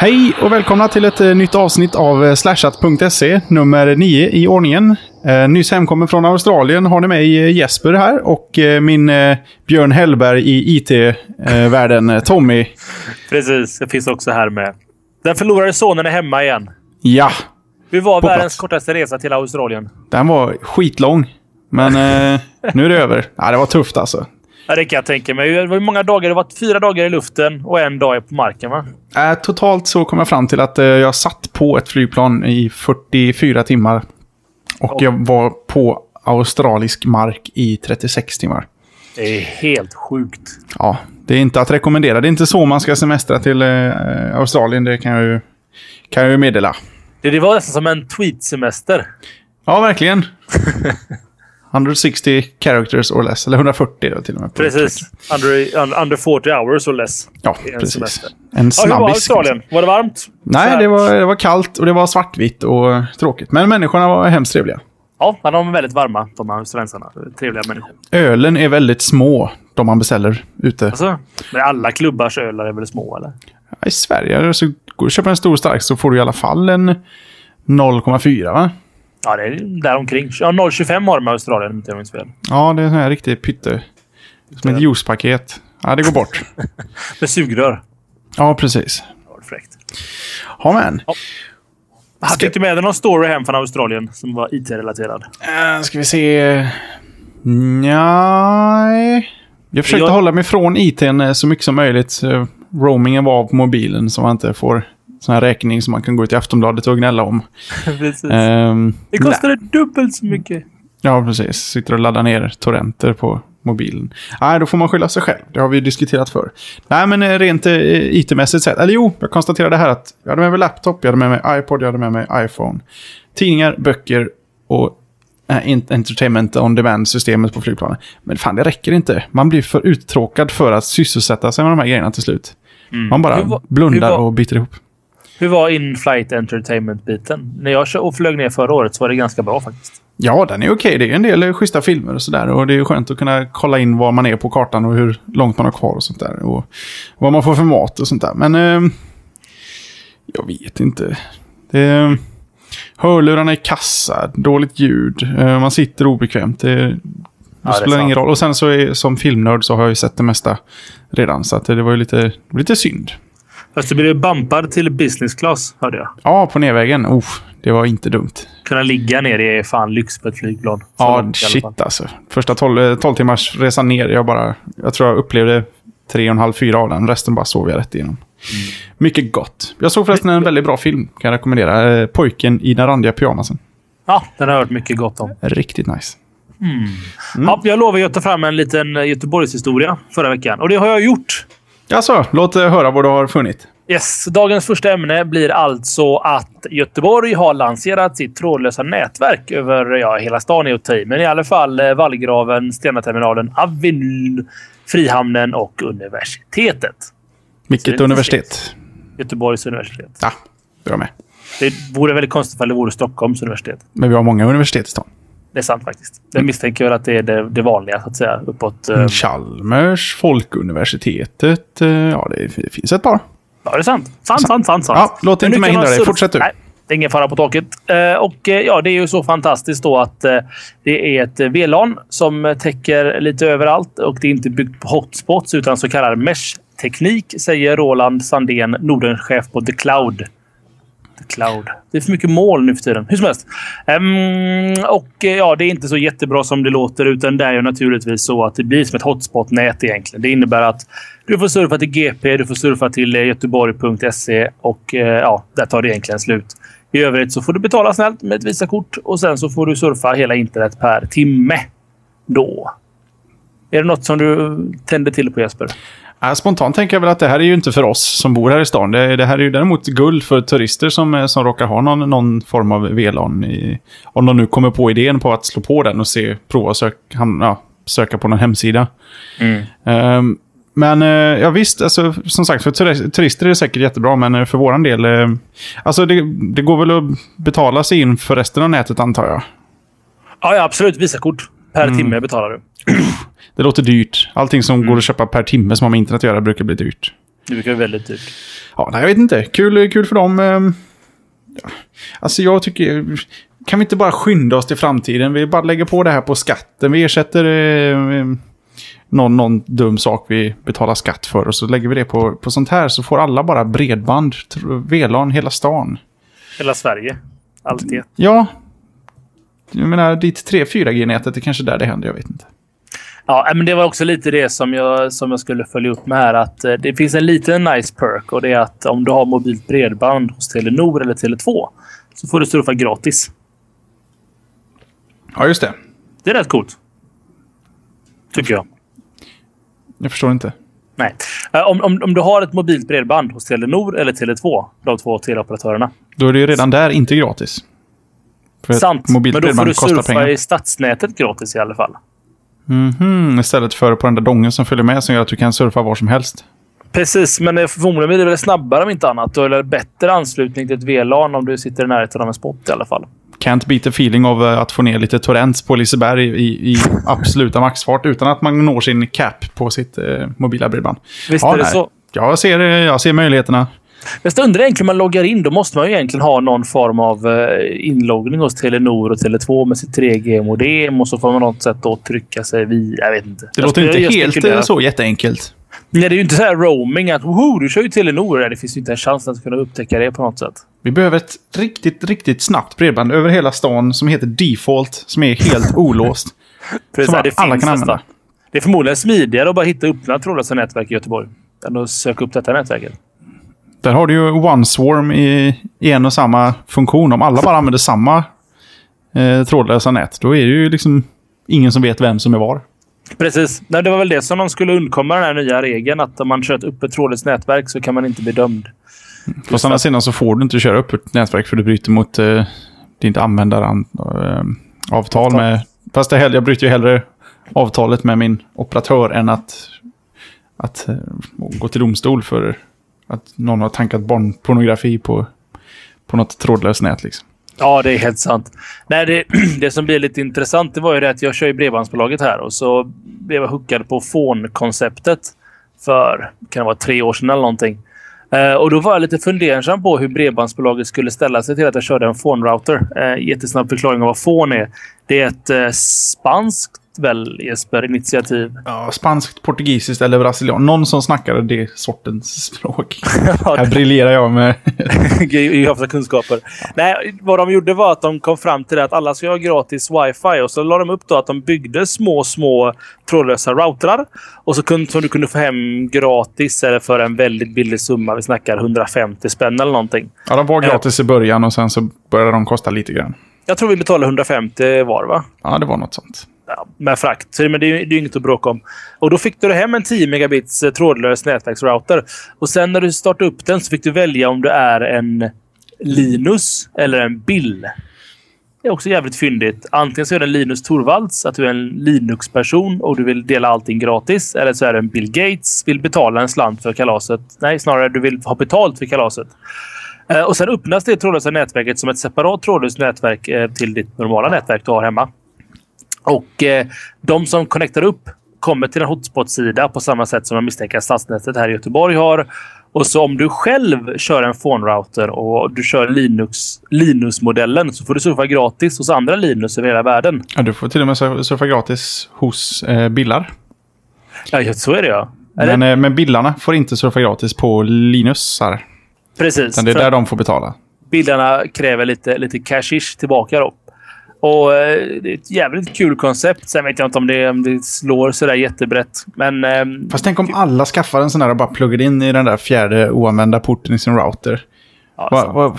Hej och välkomna till ett eh, nytt avsnitt av eh, slashat.se, nummer 9 i ordningen. Eh, nyss hemkommen från Australien har ni mig Jesper här och min Björn Hellberg i IT-världen, Tommy. Precis, jag finns också här med. Den förlorade sonen är hemma igen. Ja, Hur var På världens kortaste resa till Australien? den var skitlång. Men eh, nu är det över. Ja, det var tufft alltså. Ja, det kan jag tänka mig. Det var ju många dagar. Det var fyra dagar i luften och en dag på marken, va? Eh, totalt så kom jag fram till att eh, jag satt på ett flygplan i 44 timmar. Och Oj. jag var på australisk mark i 36 timmar. Det är helt sjukt. Ja, det är inte att rekommendera. Det är inte så man ska semestra till eh, Australien, det kan jag ju, kan jag ju meddela. Det, det var nästan som en tweetsemester. Ja, verkligen. 160 characters or less, eller 140 då till och med. Precis. Under, un, under 40 hours or less. Ja, en precis. semester. En Ja, hur var snabbis. Australien? Var det varmt? Nej, det var, det var kallt och det var svartvitt och tråkigt. Men människorna var hemskt trevliga. Ja, men de är väldigt varma, de här australiensarna. Trevliga människor. Ölen är väldigt små, de man beställer ute. Alltså, men alla klubbars ölar är väl små, eller? Ja, I Sverige så går du köper en stor stark så får du i alla fall en 0,4 va? Ja, det är där omkring. Ja, 0,25 har de i Australien, om inte jag minns fel. Ja, det är en här riktig pytte. Som ett juicepaket. Ja, det går bort. Med sugrör. Ja, precis. Var fräckt. Ja, men. Han fick du med dig någon story hem från Australien som var IT-relaterad? Uh, ska vi se. Nej. Jag försökte Jag- hålla mig från eh, så mycket som möjligt. Eh, Roamingen var på mobilen så man inte får sån här räkning som man kan gå ut i Aftonbladet och gnälla om. Precis. Ehm, det kostade dubbelt så mycket. Ja, precis. Sitter och laddar ner torrenter på mobilen. Nej, då får man skylla sig själv. Det har vi ju diskuterat för. Nej, men eh, rent eh, IT-mässigt sett. Eller jo, jag konstaterade här att jag hade med mig laptop, jag hade med mig iPod, jag hade med mig iPhone. Tidningar, böcker och eh, in- entertainment on demand-systemet på flygplanen. Men fan, det räcker inte. Man blir för uttråkad för att sysselsätta sig med de här grejerna till slut. Man bara var- blundar var- och biter ihop. Hur var in-flight entertainment-biten? När jag och flög ner förra året så var det ganska bra faktiskt. Ja, den är okej. Det är en del schyssta filmer och sådär. Och det är skönt att kunna kolla in var man är på kartan och hur långt man har kvar och sånt där. Och vad man får för mat och sånt där. Men eh, jag vet inte. Det, hörlurarna är kassa, dåligt ljud, eh, man sitter obekvämt. Det, det är spelar ingen sant. roll. Och sen så är, som filmnörd så har jag ju sett det mesta redan. Så att det, det var ju lite, det lite synd. Fast du blev bumpad till business class, hörde jag. Ja, på nedvägen. Oh, det var inte dumt. Kunna ligga ner är fan lyx på ett flygplan. Ja, långt shit alltså. Första 12, 12 timmars resan ner, jag bara... Jag tror jag upplevde tre och en halv, fyra av den. Resten bara sov jag rätt igenom. Mycket gott. Jag såg förresten en väldigt bra film, kan jag rekommendera. Eh, Pojken i den randiga pyjamasen. Ja, den har jag hört mycket gott om. Riktigt nice. Ja, jag lovade att ta fram en liten eh, Göteborgshistoria förra veckan. Och det har jag gjort. Alltså, låt eh, höra vad du har funnit. Yes, dagens första ämne blir alltså att Göteborg har lanserat sitt trådlösa nätverk över ja, hela stan är att i, men i alla fall eh, Vallgraven, Stenaterminalen, Avenyn, Frihamnen och universitetet. Vilket universitet? Göteborgs universitet. Ja, är med. Det vore väldigt konstigt om det vore Stockholms universitet. Men vi har många universitet i stan. Det är sant faktiskt. Jag misstänker väl att det är det, det vanliga, så att säga. Uppåt... eh, Chalmers, Folkuniversitetet. eh, Ja, det, det finns ett par. Ja, det är sant. Sant, sant, sant. sant. Ja, låt inte mig hindra dig. Fortsätt du. Nej, det är ingen fara på taket. Eh, och eh, ja, det är ju så fantastiskt då att eh, det är ett eh, VLAN som täcker lite överallt och det är inte byggt på hotspots utan så kallad mesh-teknik, säger Roland Sandén, Nordenchef på The Cloud. Cloud. Det är för mycket mål nu för tiden. Hur som helst. Um, och eh, ja, det är inte så jättebra som det låter, utan det är ju naturligtvis så att det blir som ett hotspot-nät egentligen. Det innebär att du får surfa till GP, du får surfa till eh, göteborg.se och eh, ja, där tar det egentligen slut. I övrigt så får du betala snällt med ett Visakort och sen så får du surfa hela internet per timme. Då. Är det något som du tänder till på Jesper? Spontant tänker jag väl att det här är ju inte för oss som bor här i stan. Det, det här är ju däremot guld för turister som, eh, som råkar ha någon, någon form av VLAN. I, om de nu kommer på idén på att slå på den och se, prova sök, ham, ja, söka på någon hemsida. Ehm, men eh, ja visst, alltså, som sagt för turi- turister är det säkert jättebra, men eh, för våran del... alltså det, det går väl att betala sig in för resten av nätet antar jag. Ja, ja absolut. Visakort. Per timme betalar du. Det låter dyrt. Allting som går att köpa per timme som har med internet att göra brukar bli dyrt. Det brukar vara väldigt dyrt. Ja, nej, jag vet inte. Kul, kul för dem. ehm. Alltså jag tycker... Kan vi inte bara skynda oss till framtiden? Vi bara lägger på det här på skatten. Vi ersätter eh, någon, någon dum sak vi betalar skatt för. Och så lägger vi det på, på sånt här. Så får alla bara bredband. VLAN hela stan. Hela Sverige. Alltid. Ja. Jag menar, ditt 3-4G-nätet är kanske där det händer. Jag vet inte. Ja, men det var också lite det som jag, som jag skulle följa upp med här. Att eh, det finns en liten nice perk och det är att om du har mobilt bredband hos Telenor eller Tele2 så får du surfa gratis. Ja, just det. Det är rätt coolt. Tycker jag. Jag förstår inte. Nej. Eh, Om, om, om du har ett mobilt bredband hos Telenor eller Tele2, de två teleoperatörerna. Då är det ju redan där inte gratis. För Sant. Men då får du surfa pengar. i stadsnätet gratis i alla fall. Mhm, istället för på den där dongen som följer med som gör att du kan surfa var som helst. Precis, men förmodligen blir det väl snabbare om inte annat. Eller bättre anslutning till ett VLAN om du sitter i närheten av en spot i alla fall. Can't beat the feeling av eh, att få ner lite torrents på Liseberg i, i absoluta maxfart utan att man når sin cap på sitt eh, mobila bredband. Visst Ja, är det nej. så? Jag ser, eh, jag ser möjligheterna. Jag undrar egentligen man loggar in. Då måste man ju egentligen ha någon form av eh, inloggning hos Telenor och Tele2 med sitt 3G-modem och så får man något sätt då trycka sig via. Jag vet inte. Det låter inte helt eh, så jätteenkelt. Nej, det är ju inte så här roaming att woho, du kör ju Telenor. Det finns ju inte en chans att kunna upptäcka det på något sätt. Vi behöver ett riktigt, riktigt snabbt bredband över hela stan som heter Default, som är helt olåst. Precis, Som det alla kan använda. Det är förmodligen smidigare att bara hitta öppna trådlösa nätverk i Göteborg än att söka upp detta nätverket. Där har du ju OneSwarm i, i en och samma funktion. Om alla bara använder samma eh, trådlösa nät, då är det ju liksom ingen som vet vem som är var. Precis. Nej, det var väl det som de skulle undkomma den här nya regeln. Att om man kör ett öppet trådlöst nätverk så kan man inte bli dömd. Fast å andra sidan så får du inte köra upp ett nätverk för du bryter mot eh, ditt användaravtal Avtal. med... Fast det jag bryter ju hellre avtalet med min operatör än att, att eh, gå till domstol för att någon har tankat barnpornografi på, på något trådlöst nät. Liksom. Ja, det är helt sant. Nej, det, det som blir lite intressant det var ju det att jag kör i Bredbandsbolaget här och så blev jag hookad på Fon-konceptet för kan det vara tre år sedan eller någonting. Eh, och då var jag lite fundersam på hur Bredbandsbolaget skulle ställa sig till att jag körde en Fon-router. Eh, jättesnabb förklaring av vad Fon är. Det är ett eh, spanskt väl, Jesper, initiativ. Ja, spanskt, portugisiskt eller brasilianskt. Någon som snackade det sortens språk. Ja, Här briljerar jag med... geografiska kunskaper. Nej, vad de gjorde var att de kom fram till det att alla ska ha gratis wifi och så la de upp då att de byggde små, små trådlösa routrar och så kunde, som du kunde få hem gratis eller för en väldigt billig summa. Vi snackar 150 spänn eller någonting. Ja, de var gratis i början och sen så började de kosta lite grann. Jag tror vi betalade 150 var, va? Ja, det var något sånt. Ja, med frakt. Så, men det är det är inget att bråka om. Och då fick du hem en 10 megabits eh, trådlös nätverksrouter. Och sen när du startade upp den så fick du välja om du är en Linus eller en Bill. Det är också jävligt fyndigt. Antingen så är det en Linus Torvalds, att du är en Linux-person och du vill dela allting gratis. Eller så är det en Bill Gates, vill betala en slant för kalaset. Nej, snarare du vill ha betalt för kalaset. Eh, Och sen öppnas det trådlösa nätverket som ett separat trådlöst nätverk eh, till ditt normala nätverk du har hemma. Och eh, de som connectar upp kommer till en hotspot-sida på samma sätt som jag misstänker stadsnätet här i Göteborg har. Och så om du själv kör en phone-router och du kör Linux, Linus-modellen så får du surfa gratis hos andra Linus över hela världen. Ja, du får till och med sur- surfa gratis hos eh, Billar. Ja, så är det ja. Eller? Men, eh, men Billarna får inte surfa gratis på Linusar. Precis. Utan det är där de får betala. bilderna kräver lite, lite cashish tillbaka då. Och eh, det är ett jävligt kul koncept. Sen vet jag inte om det, om det slår sådär jättebrett. Men ehm, Fast tänk om alla skaffar en sån här och bara pluggar in i den där fjärde oanvända porten i sin router. ja, Va, sant. va,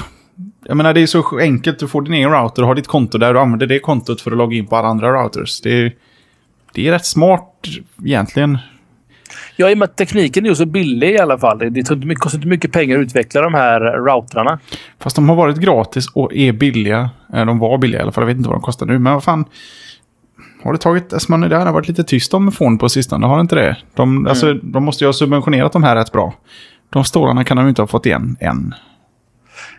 jag menar, det är så enkelt. Du får din egen router och har ditt konto där. Du använder det kontot för att logga in på alla andra routers. Det är, det är rätt smart egentligen. Ja, i och med att tekniken är ju så billig i alla fall. Det kostar inte mycket pengar att utveckla de här routrarna. Fast de har varit gratis och är billiga. Eh, De var billiga i alla fall. Jag vet inte vad de kostar nu. Men vad fan. Har det tagit... Alltså man, det har varit lite tyst om fon på sistone. Har det inte det? De, alltså, de måste ju ha subventionerat de här rätt bra. De stålarna kan de inte ha fått igen än.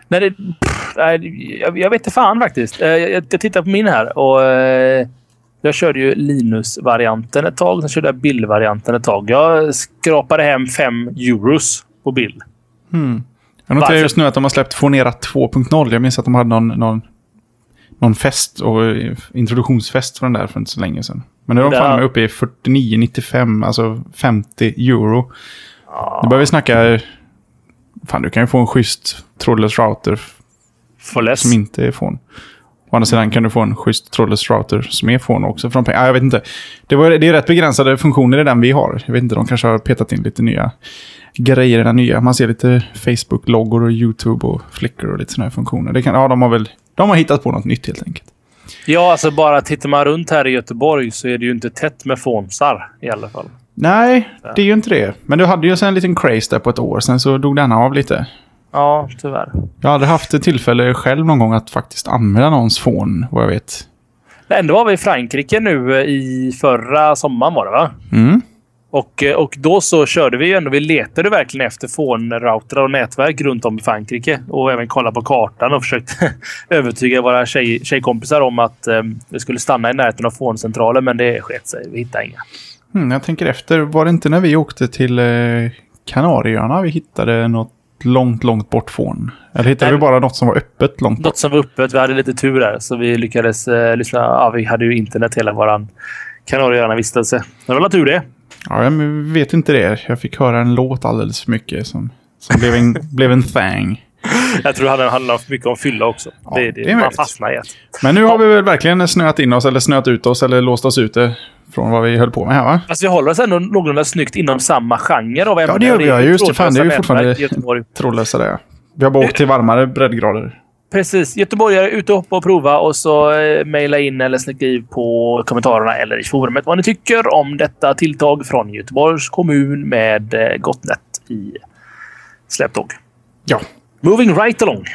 Nej, det, pff, nej, jag, jag vet inte fan faktiskt. Eh, Jag, jag tittar på min här och eh, jag körde ju Linus-varianten ett tag. Sen körde jag Bill-varianten ett tag. Jag skrapade hem 5 euros på bild. Mm. Jag noterar just nu att de har släppt Fonera 2.0. Jag minns att de hade någon, någon, någon fest och eh, introduktionsfest för den där för inte så länge sedan. Men nu är de fan uppe i 49,95, alltså 50 euro. Nu börjar vi snacka... Fan, du kan ju få en schysst trådlös router som inte är från. Å andra sidan kan du få en schysst trådlös router som är från också. Från pengar. Ah, jag vet inte. Det, var, det är rätt begränsade funktioner i den vi har. Jag vet inte, de kanske har petat in lite nya grejer i den nya. Man ser lite Facebook-loggor och YouTube och Flickr och lite sådana här funktioner. Det kan, ja, de har väl de har hittat på något nytt helt enkelt. Ja, alltså bara tittar man runt här i Göteborg så är det ju inte tätt med fånsar i alla fall. Nej, det är ju inte det. Men du hade ju sen en liten craze där på ett år. Sen så dog den av lite. Ja, tyvärr. Jag hade haft ett tillfälle själv någon gång att faktiskt använda någons fon, vad jag vet. Men Ändå var vi i Frankrike nu eh, i förra sommaren var det va? Mm. Och, eh, och då så körde vi ju ändå. Vi letade verkligen efter fånroutrar och nätverk runt om i Frankrike. Och även kolla på kartan och försökte övertyga våra tjej, tjejkompisar om att eh, vi skulle stanna i närheten av fåncentralen. Men det sket sig. Vi hittade inga. Mm, jag tänker efter, var det inte när vi åkte till eh, Kanarieöarna vi hittade något långt, långt bort från? Eller hittade Nej. vi bara något som var öppet långt bort? Något som var öppet. Vi hade lite tur där. Så vi lyckades eh, lyssna. Ja, vi hade ju internet hela våran Kanarieöarna-vistelse. Det var tur det. Ja, jag vet inte det. Jag fick höra en låt alldeles för mycket som, som blev, en, blev en thang. Jag tror det handlar- för mycket om fylla också. Ja, det, det är det, man fastnar i. Men nu har vi väl verkligen snöat in oss, eller snöat ut oss, eller låst oss ute från vad vi höll på med här va? Fast vi håller oss ändå någorlunda snyggt inom samma genre av ämnen. det gör vi, ja. Just det, fan, det är ju fortfarande-. Trådlösa det. Vi har bara åkt till varmare breddgrader. Precis. Göteborgare, ut och hoppa och prova och så eh, mejla in eller i på kommentarerna eller i forumet vad ni tycker om detta tilltag från Göteborgs kommun med eh, Gotnet i släptåg. Ja. Moving right along.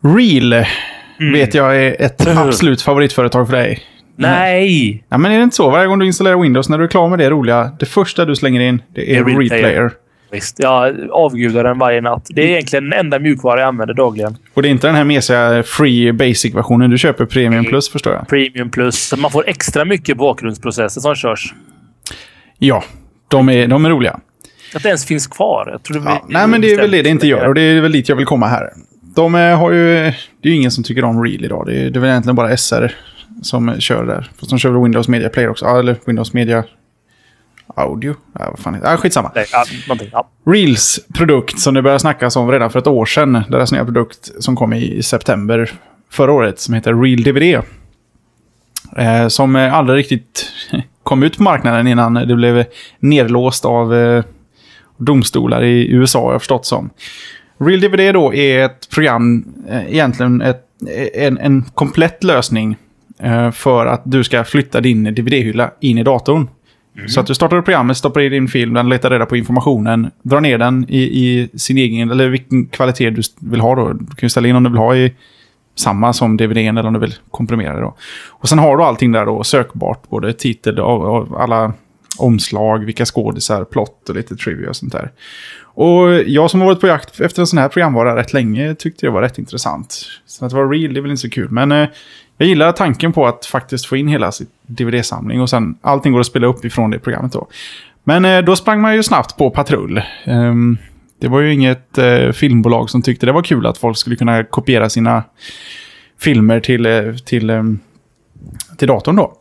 Real vet jag är ett absolut favoritföretag för dig. Nej! Ja, men är det inte så? Varje gång du installerar Windows, när du är klar med det roliga, det första du slänger in, det är Det är Real Player. Visst, jag avgudar den varje natt. Det är egentligen den enda mjukvara jag använder dagligen. Och det är inte den här mesiga Free Basic-versionen. Du köper Premium Plus, förstår jag. Premium plus. Man får extra mycket bakgrundsprocesser som körs. Ja, de är, de är roliga. Att det ens finns kvar. Jag tror det Ja, nej, men det är väl det det inte gör. Och det är väl dit jag vill komma här. De eh, har ju... Det är ju ingen som tycker om Real idag. Det är, det är väl egentligen bara SR som kör där. Fast de kör väl Windows Media Player också. Eller Windows Media Audio. Ja, vad fan heter det? Skitsamma. Nej, någonting. Ja. Reels produkt som det började snackas om redan för ett år sedan. Deras nya produkt som kom i september förra året som heter Real DVD. Eh, som aldrig riktigt kom ut på marknaden innan det blev nedlåst av eh, domstolar i USA har jag förstått som. Real DVD då är ett program, eh, egentligen ett, en, en komplett lösning eh, för att du ska flytta din DVD-hylla in i datorn. Så att du startar programmet, stoppar i din film, den letar reda på informationen, drar ner den i, i sin egen, eller vilken kvalitet du vill ha då. Du kan ju ställa in om du vill ha i samma som DVDn eller om du vill komprimera det då. Och sen har du allting där då sökbart, både titel och, och alla omslag, vilka skådisar, plott och lite trivia och sånt där. Och jag som har varit på jakt efter en sån här programvara rätt länge tyckte det var rätt intressant. Så att det var real, det är väl inte så kul. Men eh, jag gillar tanken på att faktiskt få in hela sitt DVD-samling och sen allting går att spela upp ifrån det programmet då. Men eh, då sprang man ju snabbt på patrull. Um, det var ju inget eh, filmbolag som tyckte det var kul att folk skulle kunna kopiera sina filmer till, eh, till, till, till datorn då.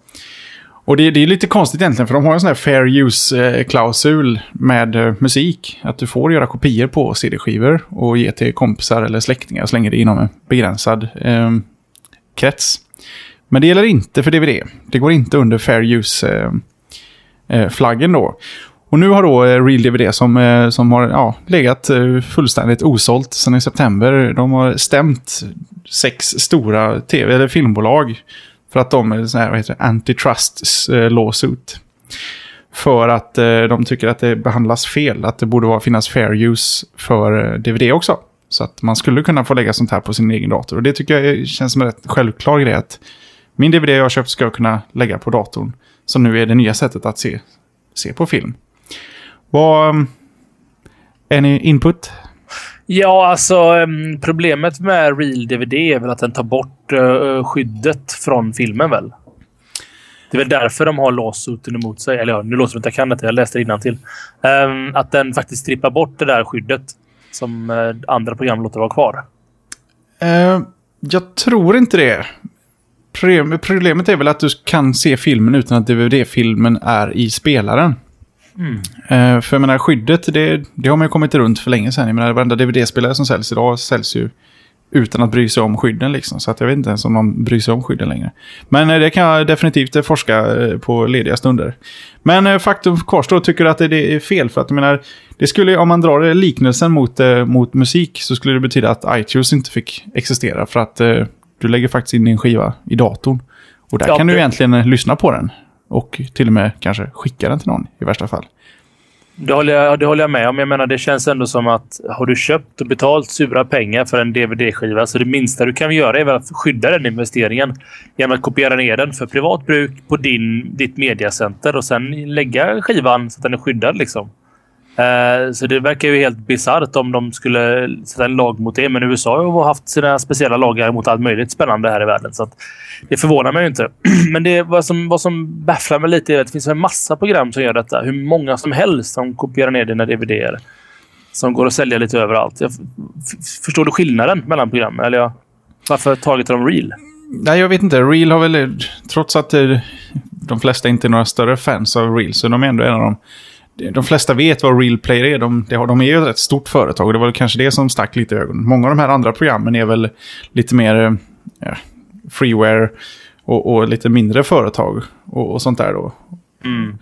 Och det, det är lite konstigt egentligen, för de har en sån här fair use-klausul med eh, musik. Att du får göra kopior på CD-skivor och ge till kompisar eller släktingar så länge det är inom en begränsad eh, krets. Men det gäller inte för DVD. Det går inte under fair use-flaggen eh, eh, då. Och nu har då Real DVD som, som har ja, legat fullständigt osålt sedan i september. De har stämt sex stora tv eller filmbolag för att de är så här, vad heter det, antitrust eh, lawsuit. För att eh, de tycker att det behandlas fel. Att det borde vara, finnas fair use för eh, DVD också. Så att man skulle kunna få lägga sånt här på sin egen dator. Och det tycker jag känns som en rätt självklar grej. Att min DVD jag har köpt ska jag kunna lägga på datorn. Som nu är det nya sättet att se, se på film. Vad... Mm, är ni input? Ja, alltså problemet med Real DVD är väl att den tar bort eh, eh, skyddet från filmen väl? Det är väl därför de har låsuten emot sig. Eller ja, nu låter det inte jag kan det. Jag läste det till. Um, att den faktiskt strippar bort det där skyddet. som eh, andra program låter vara kvar? Jag tror inte det. Problemet är väl att du kan se filmen utan att DVD-filmen är i spelaren. Eh, för jag menar, skyddet, det, det har man ju kommit runt för länge sedan. Jag menar, varenda DVD-spelare som säljs idag säljs ju utan att bry sig om skydden liksom. Så att jag vet inte ens om de bryr sig om skydden längre. Men eh, det kan jag definitivt eh, forska på lediga stunder. Men faktum kvarstår, tycker du att det, är fel? För att jag menar, det skulle, om man drar liknelsen mot, mot musik så skulle det betyda att iTunes inte fick existera. För att du lägger faktiskt in din skiva i datorn. Och där Ja, kan du egentligen lyssna på den. Och till och med kanske skicka den till någon i värsta fall. Det håller, jag, det håller jag med om. Jag menar, det känns ändå som att har du köpt och betalt sura pengar för en DVD-skiva så det minsta du kan göra är väl att skydda den investeringen genom att kopiera ner den för privat bruk på din, ditt mediacenter och sen lägga skivan så att den är skyddad. Liksom. Eh, så det verkar ju helt bisarrt om de skulle sätta en lag mot det. Men USA har haft sina speciella lagar mot allt möjligt spännande här i världen. Så att det förvånar mig ju inte. Men det, vad, som, vad som bafflar mig lite är att det finns en massa program som gör detta. Hur många som helst som kopierar ner dina DVDer. Som går att sälja lite överallt. Jag, förstår du skillnaden mellan programmen? Eller jag, varför taget de real? Nej, jag vet inte. Real har väl, trots att de flesta inte är några större fans av Reel, så de är ändå en av de... De flesta vet vad Real Player är. De, de, är ju ett rätt stort företag och det var väl kanske det som stack lite i ögonen. Många av de här andra programmen är väl lite mer eh, ja, freeware och, och lite mindre företag och, och sånt där då. Mm.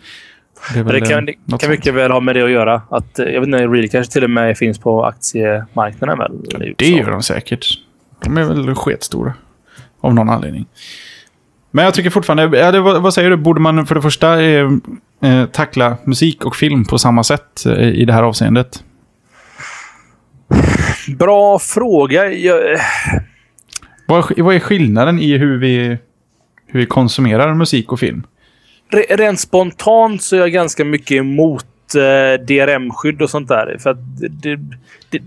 Det, det kan, eh, det kan mycket väl ha med det att göra. Att, eh, jag vet inte, real kanske till och med finns på aktiemarknaden väl? i Det gör de säkert. De är väl sketstora. Av någon anledning. Men jag tycker fortfarande, ja, det, vad, vad säger du, borde man för det första eh, eh, tackla musik och film på samma sätt eh, i det här avseendet? Bra fråga. Jag, Vad, är- vad är skillnaden i hur vi, hur vi konsumerar musik och film? Re- Rent spontant så är jag ganska mycket emot eh, DRM-skydd och sånt där. För att det, det,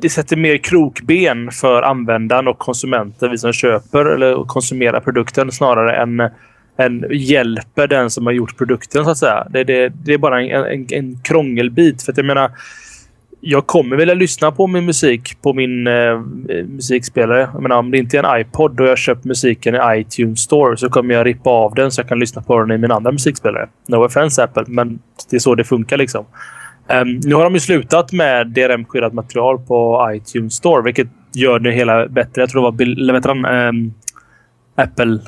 det, sätter mer krokben för användaren och konsumenten, vi som köper eller konsumerar produkten, snarare än, än hjälper den som har gjort produkten, så att säga. Det, det, det är bara en, en, en krångelbit. För att jag menar, jag kommer vilja lyssna på min musik på min eh, musikspelare. Jag menar, om det inte är en iPod och jag köpt musiken i iTunes Store så kommer jag rippa av den så jag kan lyssna på den i min andra musikspelare. No offense Apple, men det är så det funkar. liksom. Ehm, nu har de ju slutat med DRM-skyddat material på iTunes Store, vilket gör det hela bättre. Jag tror det var Bill, heter han? Ehm, Apple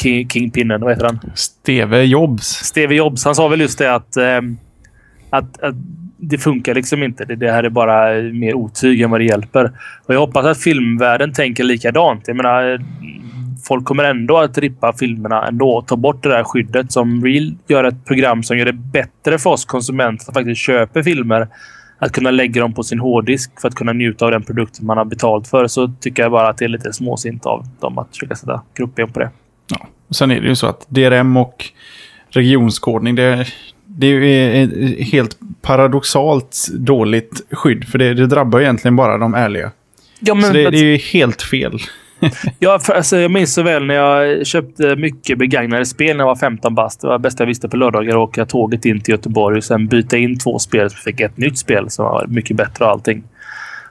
King, Kingpinnen. Vad heter han? Steve Jobs. Steve Jobs, han sa väl just det att, ehm, att, att det funkar liksom inte. Det, det här är bara mer otyg än vad det hjälper. Och jag hoppas att filmvärlden tänker likadant. Jag menar, folk kommer ändå att rippa filmerna ändå och ta bort det där skyddet. Som Real gör ett program som gör det bättre för oss konsumenter som faktiskt köper filmer att kunna lägga dem på sin hårddisk för att kunna njuta av den produkten man har betalt för. Så tycker jag bara att det är lite småsint av dem att försöka sätta krokben på det. Ja. Och Sen är det ju så att DRM och regionskodning, det, det är helt paradoxalt dåligt skydd. För det, det drabbar egentligen bara de ärliga. Ja, men Så det, det är ju helt fel. Ja, för, alltså, jag minns så väl när jag köpte mycket begagnade spel när jag var 15 bast. Det var det bästa jag visste på lördagar. att Åka tåget in till Göteborg och sen byta in två spel. Så fick ett nytt spel som var mycket bättre och allting.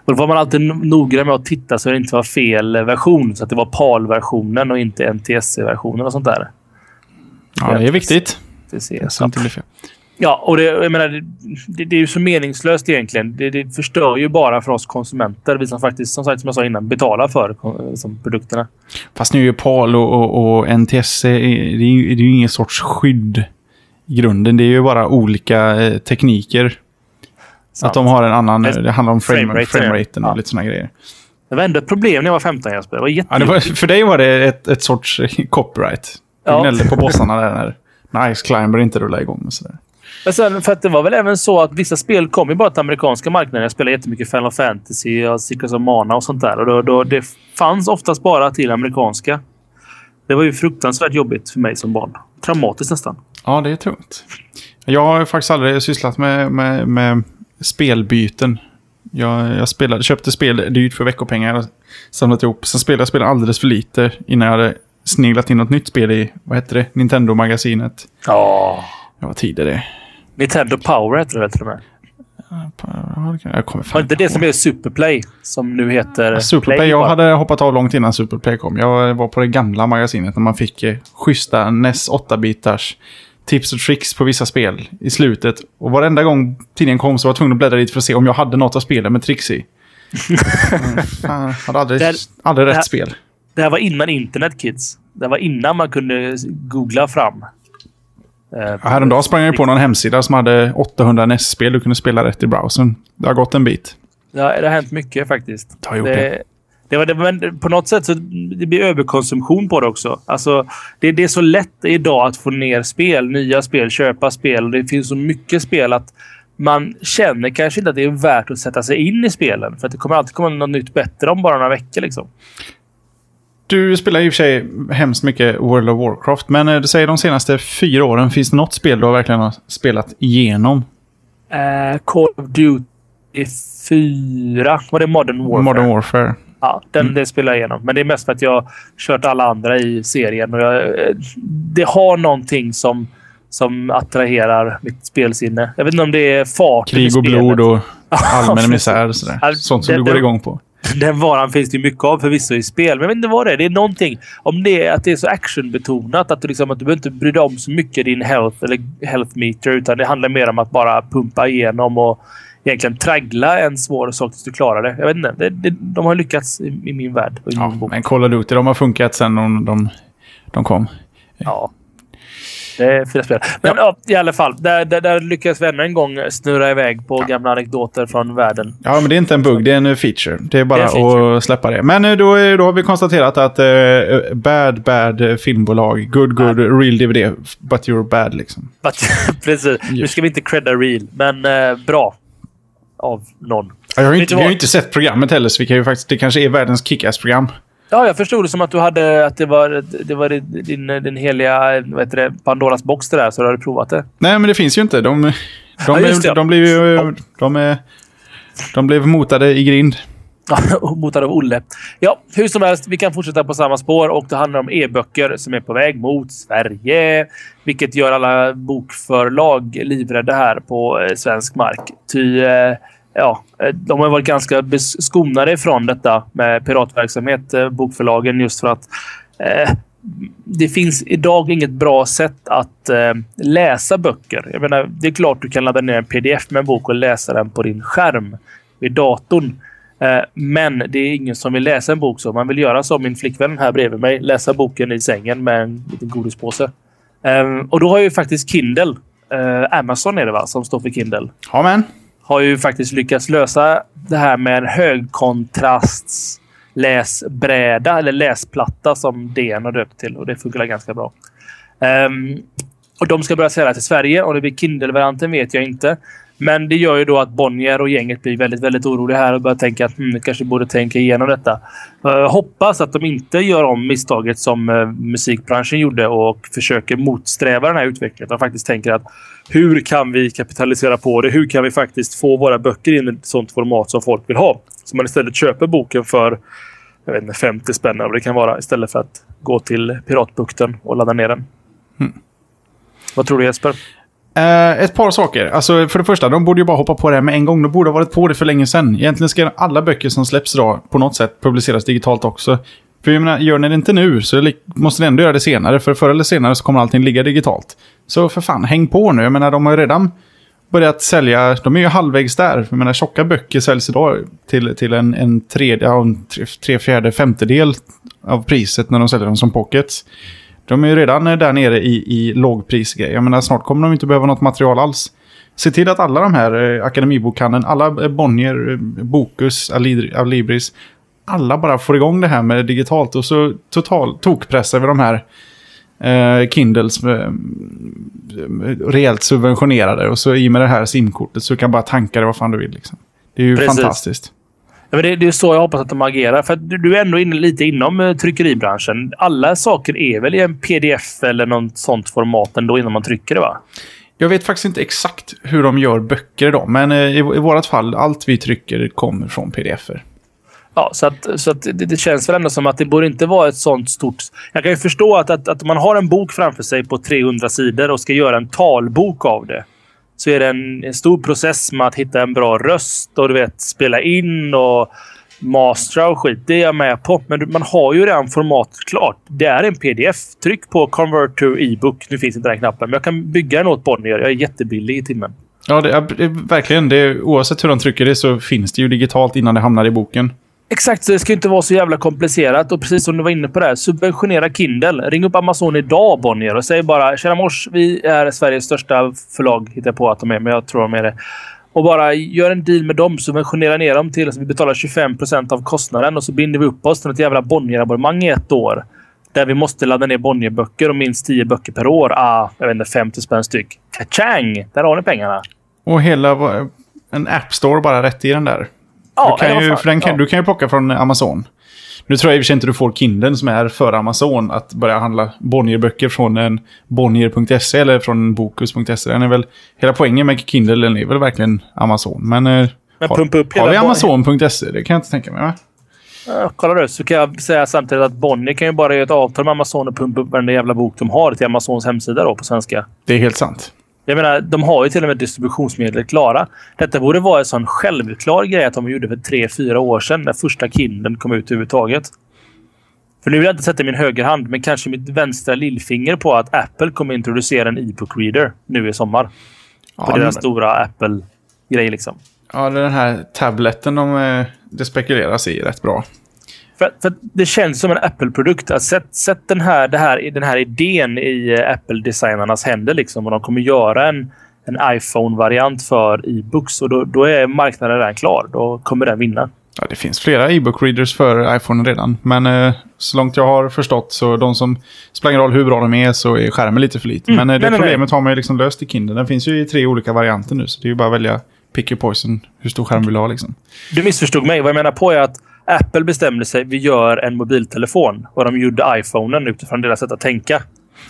Och då var man alltid no- noggrann med att titta så det inte var fel version. Så att det var PAL-versionen och inte NTSC-versionen och sånt där. Ja, det är viktigt. Det ser Så inte blir fel. Ja, och det, jag menar, det, det, är ju så meningslöst egentligen. Det, det förstör ju bara för oss konsumenter. Vi som faktiskt, som sagt, som jag sa innan, betalar för eh, som produkterna. Fast nu är ju PAL och, och, och NTSC, det är ju det är ju ingen sorts skydd i grunden. Det är ju bara olika eh, tekniker. Att de har en annan, Det- handlar om frame, frameraten, frameraten och ja. lite sådana grejer. Det var ändå ett problem när jag var 15 Jesper. Det var Ja, jättejobbigt. var, för dig var det ett, ett sorts copyright. Du Ja. gnällde på bossarna där när, när Ice Climber inte rullade igång och sådär. Men sen, för att det var väl även så att vissa spel kom ju bara till amerikanska marknaden. Jag spelade jättemycket Final Fantasy och Secrets of Mana och sånt där. Och då, då, det fanns oftast bara till amerikanska. Det var ju fruktansvärt jobbigt för mig som barn. Traumatiskt nästan. Ja, det är tungt. Jag har faktiskt aldrig sysslat med, med, med spelbyten. Jag, jag spelade, köpte spel dyrt för veckopengar samlat ihop. Sen spelade jag spel alldeles för lite innan jag hade sneglat in något nytt spel i, vad hette det, Nintendo-magasinet. Ja. Det var tider det. Nintendo Power heter det väl till och med. Jag kommer Var fan inte det som är Superplay? Som nu heter Superplay, Play jag bara? hade hoppat av långt innan Superplay kom. Jag var på det gamla magasinet när man fick eh, schyssta NES 8-bitars tips och tricks på vissa spel i slutet. Och varenda gång tidningen kom så var jag tvungen att bläddra dit för att se om jag hade något att spela med tricks i. Jag hade aldrig, Det här- aldrig det rätt här- spel. Det här var innan internet kids. Det var innan man kunde googla fram. Eh, Häromdagen sprang jag på någon hemsida som hade 800 NES-spel du kunde spela rätt i browsern. Det har gått en bit. Ja, det har hänt mycket faktiskt. Det har gjort det. det var det, men på något sätt så det blir överkonsumtion på det också. Alltså, det, det är så lätt idag att få ner spel, nya spel, köpa spel. Och det finns så mycket spel att man känner kanske inte att det är värt att sätta sig in i spelen. För att det kommer alltid komma något nytt bättre om bara några veckor. Liksom. Du spelar i och för sig hemskt mycket World of Warcraft, men eh, du säger de senaste fyra åren, finns det något spel du har verkligen har spelat igenom? Uh, Call of Duty 4. Var det Modern Warfare? Modern Warfare. Ja, den, Mm. det spelar jag igenom. Men det är mest för att jag har kört alla andra i serien. Och jag, eh, det har någonting som, som attraherar mitt spelsinne. Jag vet inte om det är farten Krig och blod och allmän misär sådär. Sånt som det- du går igång på. Den varan finns det ju mycket av förvisso i spel. Men jag vet inte vad det är. Det är någonting. Om det är att det är så actionbetonat. Att du, liksom, att du behöver inte bry dig om så mycket din health eller health meter. Utan det handlar mer om att bara pumpa igenom och egentligen traggla en svår sak tills du klarar det. Jag vet inte. Det, det, de har lyckats i, i min värld. I Ja, min men Call of Duty, de har funkat sen de, de, de kom. Ja. Det är fina spel. Men ja. i alla fall. Där, där, där lyckas vi ännu en gång snurra iväg på gamla anekdoter från världen. Ja, men det är inte en bugg, det är en feature. Det är bara Det är att släppa det. Men eh, då, är- då har vi konstaterat att eh, bad, bad filmbolag, good, good, real DVD, but you're bad liksom. But, precis. Nu ska vi inte credda real, men eh, bra. Av någon. Ja, Jag har, inte, vi har ju inte sett programmet heller, så vi kan ju faktiskt, det kanske är världens kickass-program. Ja, jag förstod det som att du hade att det var, det var din, din heliga vad heter det, Pandoras box det där, så du hade provat det. Nej, men det finns ju inte. De, de, Ja, det. de, blev ju... De, är, de blev motade i grind. och Motad av Olle. Ja, hur som helst. Vi kan fortsätta på samma spår och det handlar om e-böcker som är på väg mot Sverige. Vilket gör alla bokförlag livrädda här på eh, svensk mark. Ty, eh, ja, eh, de har varit ganska skonade ifrån detta med piratverksamhet, eh, bokförlagen, just för att eh, det finns idag inget bra sätt att eh, läsa böcker. Jag menar, det är klart du kan ladda ner en pdf med en bok och läsa den på din skärm vid datorn. Eh, men det är ingen som vill läsa en bok så. Man vill göra som min flickvän här bredvid mig. Läsa boken i sängen med en liten godispåse. Eh, och då har ju faktiskt Kindle, Amazon är det va, som står för Kindle Amen har ju faktiskt lyckats lösa det här med en högkontrasts läsbräda eller läsplatta som DN har döpt till och det funkar ganska bra. Um, och de ska börja säljas i Sverige och det blir Kindle-varianten vet jag inte. Men det gör ju då att Bonnier och gänget blir väldigt, väldigt oroliga här och börjar tänka att hmm, kanske borde tänka igenom detta. Uh, hoppas att de inte gör om misstaget som eh, musikbranschen gjorde och försöker motsträva den här utvecklingen. De faktiskt tänker att hur kan vi kapitalisera på det? Hur kan vi faktiskt få våra böcker in i ett sånt format som folk vill ha? Så man istället köper boken för jag vet inte, 50 spänn eller det kan vara istället för att gå till Piratbukten och ladda ner den. Vad tror du Jesper? Uh, ett par saker. Alltså, för det första, de borde ju bara hoppa på det här med en gång. De borde ha varit på det för länge sedan. Egentligen ska alla böcker som släpps idag på något sätt publiceras digitalt också. För jag menar, gör ni det inte nu så måste ni ändå göra det senare. För förr eller senare så kommer allting ligga digitalt. Så för fan, häng på nu. Jag menar, de har ju redan börjat sälja. De är ju halvvägs där. Jag menar, tjocka böcker säljs idag till, till en, en tredje, ja, en tre, tre fjärde, femtedel av priset när de säljer dem som pockets. De är ju redan eh, där nere i, i lågprisgrejer. Jag menar, snart kommer de inte behöva något material alls. Se till att alla de här eh, Akademibokhandeln, alla eh, Bonnier, eh, Bokus, Alibris, alla bara får igång det här med digitalt och så total tokpressar vi de här eh, Kindles eh, rejält subventionerade och så i med det här simkortet så kan bara tanka det vad fan du vill. Liksom. Det är ju Precis. fantastiskt. Men det, det är så jag hoppas att de agerar. För du, du är ändå inne lite inom eh, tryckeribranschen. Alla saker är väl i en pdf eller något sånt format ändå innan man trycker det va? Jag vet faktiskt inte exakt hur de gör böcker idag, men eh, i, i vårt fall, allt vi trycker kommer från pdf-er. Ja, så att, så att det, det känns väl ändå som att det borde inte vara ett sånt stort... Jag kan ju förstå att, att, att man har en bok framför sig på 300 sidor och ska göra en talbok av det så är det en, en, stor process med att hitta en bra röst och du vet, spela in och mastra och skit. Det är jag med på. Men man har ju redan formatet klart. Det är en pdf. Tryck på convert to e-book. Nu finns inte den knappen, men jag kan bygga den åt Bonnier. Jag är jättebillig i timmen. Ja, det är, verkligen. Det är, oavsett hur de trycker det så finns det ju digitalt innan det hamnar i boken. Exakt, så det ska inte vara så jävla komplicerat. Och precis som du var inne på där, subventionera Kindle. Ring upp Amazon idag, Bonnier, och säg bara “Tjena mors, vi är Sveriges största förlag”. Hittar jag på att de är, men jag tror de är det. Och bara gör en deal med dem. Subventionera ner dem till att vi betalar 25% av kostnaden och så binder vi upp oss till ett jävla Bonnier-abonnemang i ett år. Där vi måste ladda ner Bonnier-böcker och minst 10 böcker per år. Ah, jag vet inte, 50 spänn styck. Kachang! Där har ni pengarna. Och hela... En App Store bara rätt i den där. Ja, du, kan ju, för den kan, ja. du kan ju plocka från Amazon. Nu tror jag i och för sig inte du får Kindle som är för Amazon att börja handla Bonnier-böcker från en Bonnier.se eller från Bokus.se. Den är väl, hela poängen med Kindle är väl verkligen Amazon. Men, eh, Men pumpa upp har, har vi Amazon.se? Det kan jag inte tänka mig. Va? Ja, kolla du, så kan jag säga samtidigt att Bonnier kan ju bara göra ett avtal med Amazon och pumpa upp varenda jävla bok de har till Amazons hemsida då på svenska. Det är helt sant. Jag menar, de har ju till och med distributionsmedel klara. Detta borde vara en sån självklar grej att de gjorde för tre, fyra år sedan när första Kindlen kom ut överhuvudtaget. För nu vill jag inte sätta min högerhand, men kanske mitt vänstra lillfinger på att Apple kommer introducera en e-book reader nu i sommar. Ja, på deras stora Apple-grej liksom. Ja, den här tabletten de, eh, det spekuleras i rätt bra. För, för det känns som en Apple-produkt. Sätt, sätt den, här, det här, den här idén i eh, Apple-designarnas händer. Liksom, och de kommer göra en, en iPhone-variant för e-books. Och då, då, är marknaden redan klar. Då kommer den vinna. Ja, det finns flera e-book readers för iPhone redan. Men eh, så långt jag har förstått så de som spelar ingen roll hur bra de är så är skärmen lite för liten. Mm, men eh, det nej, problemet nej. har man ju liksom löst i Kindle. Den finns ju i tre olika varianter nu. Så det är ju bara att välja pick your poison. Hur stor skärm vill du ha liksom. Du missförstod mig. Vad jag menar på är att Apple bestämde sig vi gör en mobiltelefon. Och de gjorde iPhonen utifrån deras sätt att tänka.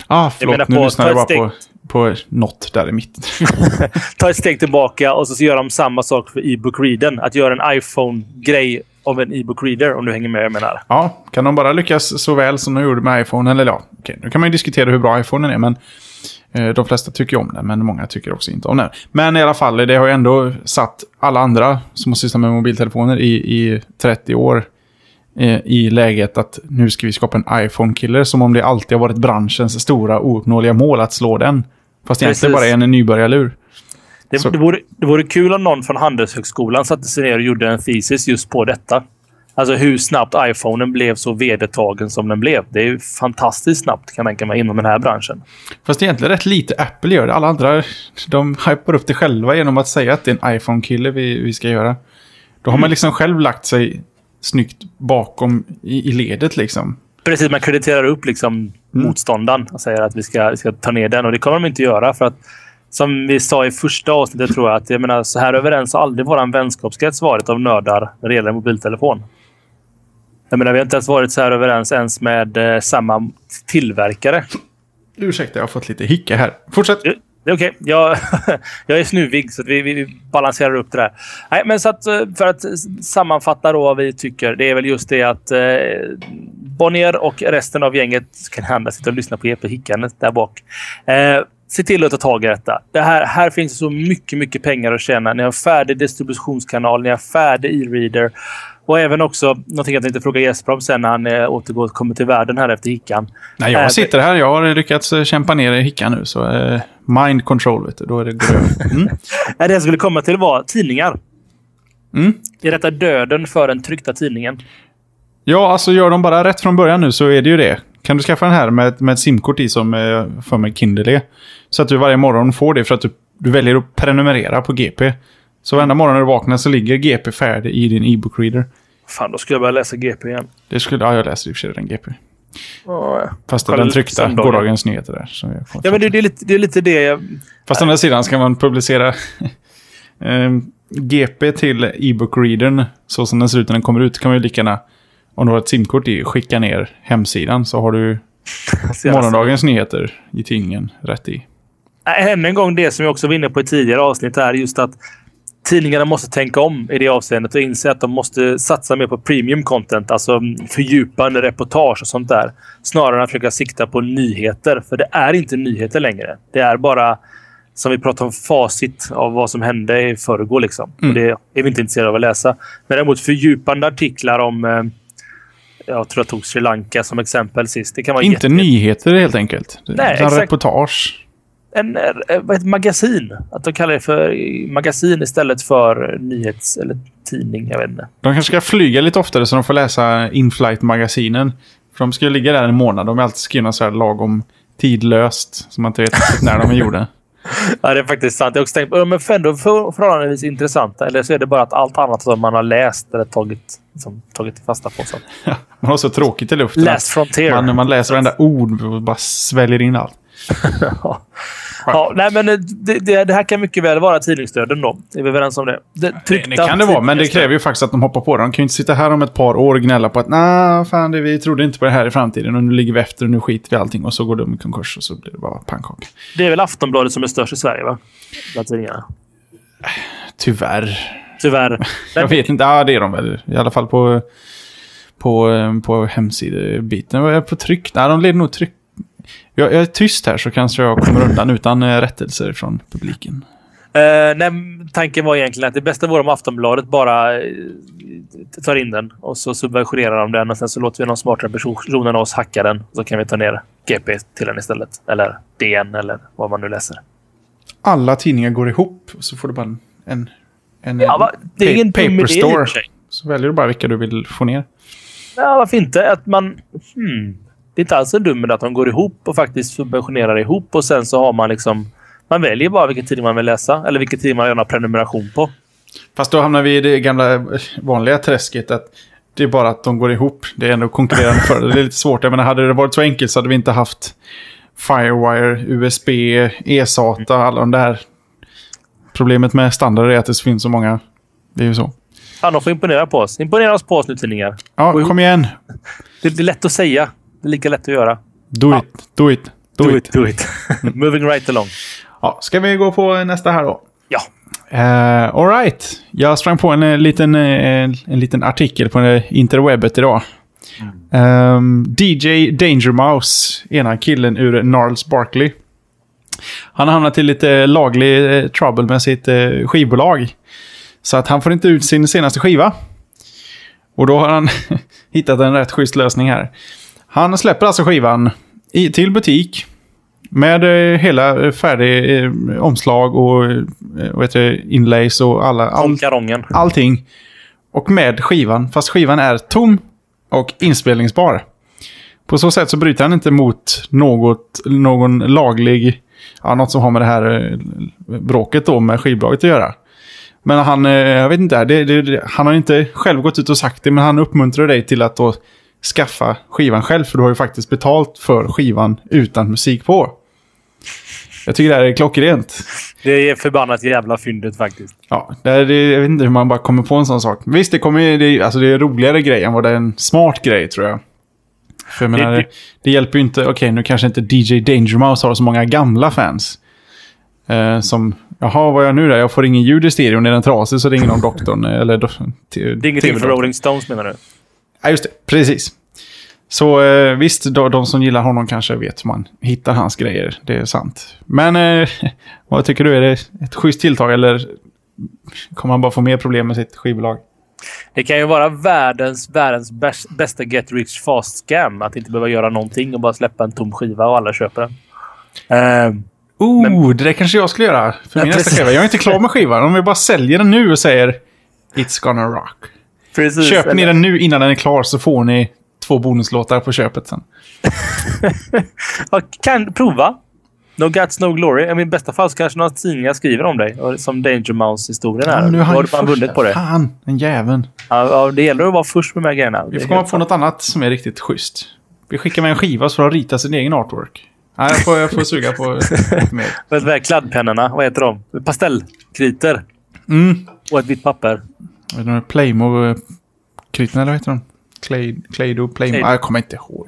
Ah, förlåt. Jag menar, nu lyssnar jag bara på, på något där i mitten. ta ett steg tillbaka och så gör de samma sak för e-book-readern. Att göra en iPhone-grej av en e-book reader om du hänger med jag menar. Ja, kan de bara lyckas så väl som de gjorde med iPhone, eller ja, okej, nu kan man ju diskutera hur bra iPhone är, men de flesta tycker om den, men många tycker också inte om den. Men i alla fall, det har ju ändå satt alla andra som har sysslat med mobiltelefoner i, i 30 år eh, i läget att nu ska vi skapa en iPhone-killer som om det alltid har varit branschens stora ouppnåeliga mål att slå den. Fast egentligen bara är en nybörjarlur. Det, det, vore, det vore kul om någon från Handelshögskolan satte sig ner och gjorde en thesis just på detta. Alltså hur snabbt iPhonen blev så vedertagen som den blev. Det är ju fantastiskt snabbt kan jag tänka mig inom den här branschen. Fast egentligen rätt lite Apple gör det. Alla andra de hypar upp det själva genom att säga att det är en iPhone-kille vi, vi ska göra. Då har mm. man liksom själv lagt sig snyggt bakom i, i ledet liksom. Precis, man krediterar upp liksom mm. motståndaren och säger att vi ska, vi ska ta ner den. Och det kommer de inte göra för att som vi sa i första avsnittet tror jag att jag menar, så här överens har aldrig vår vänskapskrets varit av nördar när det gäller mobiltelefon. Jag menar, vi har inte ens varit så här överens ens med eh, samma tillverkare. Ursäkta, jag har fått lite hicka här. Fortsätt. Det, är okej. Okay. Jag, jag är snuvig, så vi, vi, balanserar upp det där. Nej, men så att, eh, för att sammanfatta då vad vi tycker. Det är väl just det att eh, Bonnier och resten av gänget kan hända sitta och lyssna på EP hickandet där bak. Eh, se till att ta tag i detta. Det här, här finns så mycket, mycket pengar att tjäna. Ni har färdig distributionskanal, ni har färdig e-reader. Och även också någonting jag tänkte fråga Jesper om sen när han eh, återgår kommer till världen här efter hickan. Nej, jag äh, sitter här. Jag har lyckats eh, kämpa ner i hickan nu. Så eh, mind control, vet du. Då är det grönt. Mm. det jag skulle komma till var tidningar. Mm. Är detta döden för den tryckta tidningen? Ja, alltså gör de bara rätt från början nu så är det ju det. Kan du skaffa den här med, med ett simkort i som eh, för mig Kindle är. Så att du varje morgon får det för att du, du väljer att prenumerera på GP. Så varenda morgon när du vaknar så ligger GP färdig i din e-book reader. Fan, då skulle jag börja läsa GP igen. Det skulle, ja, jag läser i och för sig den GP. Oh, ja. Fast den tryckta gårdagens nyheter där. Ja, men det, det, är lite, det är lite det jag... Fast å andra sidan ska man publicera GP till e-book readern så som den ser ut när den kommer ut kan man ju lika gärna, om du har ett simkort i, skicka ner hemsidan så har du morgondagens nyheter i tidningen rätt i. Än en gång det som jag också var inne på i tidigare avsnitt är just att tidningarna måste tänka om i det avseendet och inse att de måste satsa mer på premium content, alltså fördjupande reportage och sånt där. Snarare än att försöka sikta på nyheter, för det är inte nyheter längre. Det är bara som vi pratar om facit av vad som hände i förrgår. Liksom. Mm. Det är vi inte intresserade av att läsa. Men däremot fördjupande artiklar om... Eh, jag tror jag tog Sri Lanka som exempel sist. Det kan vara Inte nyheter helt enkelt. Nej, exakt. reportage. En, eh, vad heter, magasin. Att de kallar det för magasin istället för nyhets eller tidning. Jag vet inte. De kanske ska flyga lite oftare så de får läsa inflight-magasinen. För de ska ju ligga där en månad. De är alltid skrivna så här lagom tidlöst. Så man inte vet när de är gjorda. Ja, det är faktiskt sant. Jag har också tänkt på de är ändå för, förhållandevis intressanta. Eller så är det bara att allt annat som man har läst eller tagit, liksom, tagit fasta på. Så. Man har så tråkigt i luften. Last Frontier. Man, man läser varenda ord och bara sväljer in allt. ja. Ja, nej, men eh, det, det, det här kan mycket väl vara tidningsdöden då. Är vi överens om det? Det, Det, tryckta det kan det vara, men det kräver ju faktiskt att de hoppar på det. De kan ju inte sitta här om ett par år och gnälla på att nej, fan, det, vi trodde inte på det här i framtiden och nu ligger vi efter och nu skiter vi i allting och så går de i konkurs och så blir det bara pannkaka. Det är väl Aftonbladet som är störst i Sverige, va? Bland tidningarna. Tyvärr. Tyvärr. Jag vet inte, ja det är de väl. I alla fall på, på, eh, på hemsidebiten. På tryck, nej de leder nog tryck. Jag, jag är tyst här så kanske jag kommer undan utan eh, rättelser från publiken. Eh, nej, tanken var egentligen att det bästa vore om Aftonbladet bara eh, tar in den och så subventionerar de den och sen så låter vi någon smartare person än oss hacka den. Så kan vi ta ner GP till den istället. Eller DN eller vad man nu läser. Alla tidningar går ihop och så får du bara en... en, en Ja, va? Det är ingen paper store. Så väljer du bara vilka du vill få ner. Ja, varför inte? Att man... Hmm. Det är inte alls en dum att de går ihop och faktiskt subventionerar ihop och sen så har man liksom... Man väljer bara vilken tidning man vill läsa eller vilken tidning man vill ha prenumeration på. Fast då hamnar vi i det gamla eh, vanliga träsket att det är bara att de går ihop. Det är ändå konkurrerande för det. Är lite svårt. Jag menar, hade det varit så enkelt så hade vi inte haft Firewire, USB, eSATA, alla de där. Problemet med standarder är att det finns så många. Det är ju så. Ja, de får imponera på oss. Imponera oss på oss nu, tidningar. Ja, kom igen. Det, det är lätt att säga. Det är lika lätt att göra. Do Ja. it, do it, do, Do it. it, do it. Moving right along. Ja, ska vi gå på nästa här då? Ja. Uh, all right. Jag sprang på en, eh, liten, eh, en, en liten artikel på eh, interwebbet idag. Ehm, DJ Danger Mouse, ena killen ur Gnarls Barkley. Han har hamnat i lite laglig eh, trouble med sitt eh, skivbolag. Så att han får inte ut sin senaste skiva. Och då har han hittat en rätt schysst lösning här. Han släpper alltså skivan i, till butik. Med eh, hela eh, färdig eh, omslag och eh, vad heter det, inlays och alla, all, allting. Och med skivan, fast skivan är tom och inspelningsbar. På så sätt så bryter han inte mot något, någon laglig, ja, något som har med det här bråket då med skivbolaget att göra. Men han, jag vet inte, det, det, han har inte själv gått ut och sagt det, men han uppmuntrar dig till att då skaffa skivan själv, för du har ju faktiskt betalt för skivan utan musik på. Jag tycker det här är klockrent. Det är förbannat jävla fyndigt faktiskt. Ja, det är, jag vet inte hur man bara kommer på en sån sak. Visst, det, kommer, det, alltså det är en roligare grej än vad det är en smart grej, tror jag. För jag menar, Det- det, det hjälper ju inte... Okej, nu kanske inte DJ Danger Mouse har så många gamla fans. Eh, som, jaha, vad gör jag nu då? Jag får ingen ljud i stereon, är den trasig så ringer någon doktorn. Eller do, till, Det är ingenting för Rolling Stones menar du? Ja, just det. Precis. Så eh, visst, de, de som gillar honom kanske vet hur man hittar hans grejer. Det är sant. Men eh, vad tycker du? Är det ett schysst tilltag eller kommer han bara få mer problem med sitt skivbolag? Det kan ju vara världens, världens bäst, bästa get rich fast scam. Att inte behöva göra någonting och bara släppa en tom skiva och alla köper den. Ehm, Oh, det där kanske jag skulle göra för min nästa skiva. Jag är inte klar med skivan. Om vi bara säljer den nu och säger It's gonna rock. Precis. Köper ni Eller- den nu innan den är klar så får ni två bonuslåtar på köpet sen. Ja, kan prova. No guts, no glory. I min bästa fall så kanske några tidningar skriver om dig. Som Danger Mouse-historien är. men nu har han fan vunnit på det. Fan, den jäveln. Ja, ja, det gäller att vara först med de här grejerna. Vi Det får komma på något annat som är riktigt schysst. Vi skickar med en skiva så får de rita sin egen artwork. Nej, jag får, jag får suga på mer. Kladdpennorna? Vad heter de? Pastellkritor. Mm. Och ett vitt papper. Vet du, Playmo-kriten, eller vad heter de? Clay, Claydo, Playmo. Ah, jag kommer inte ihåg.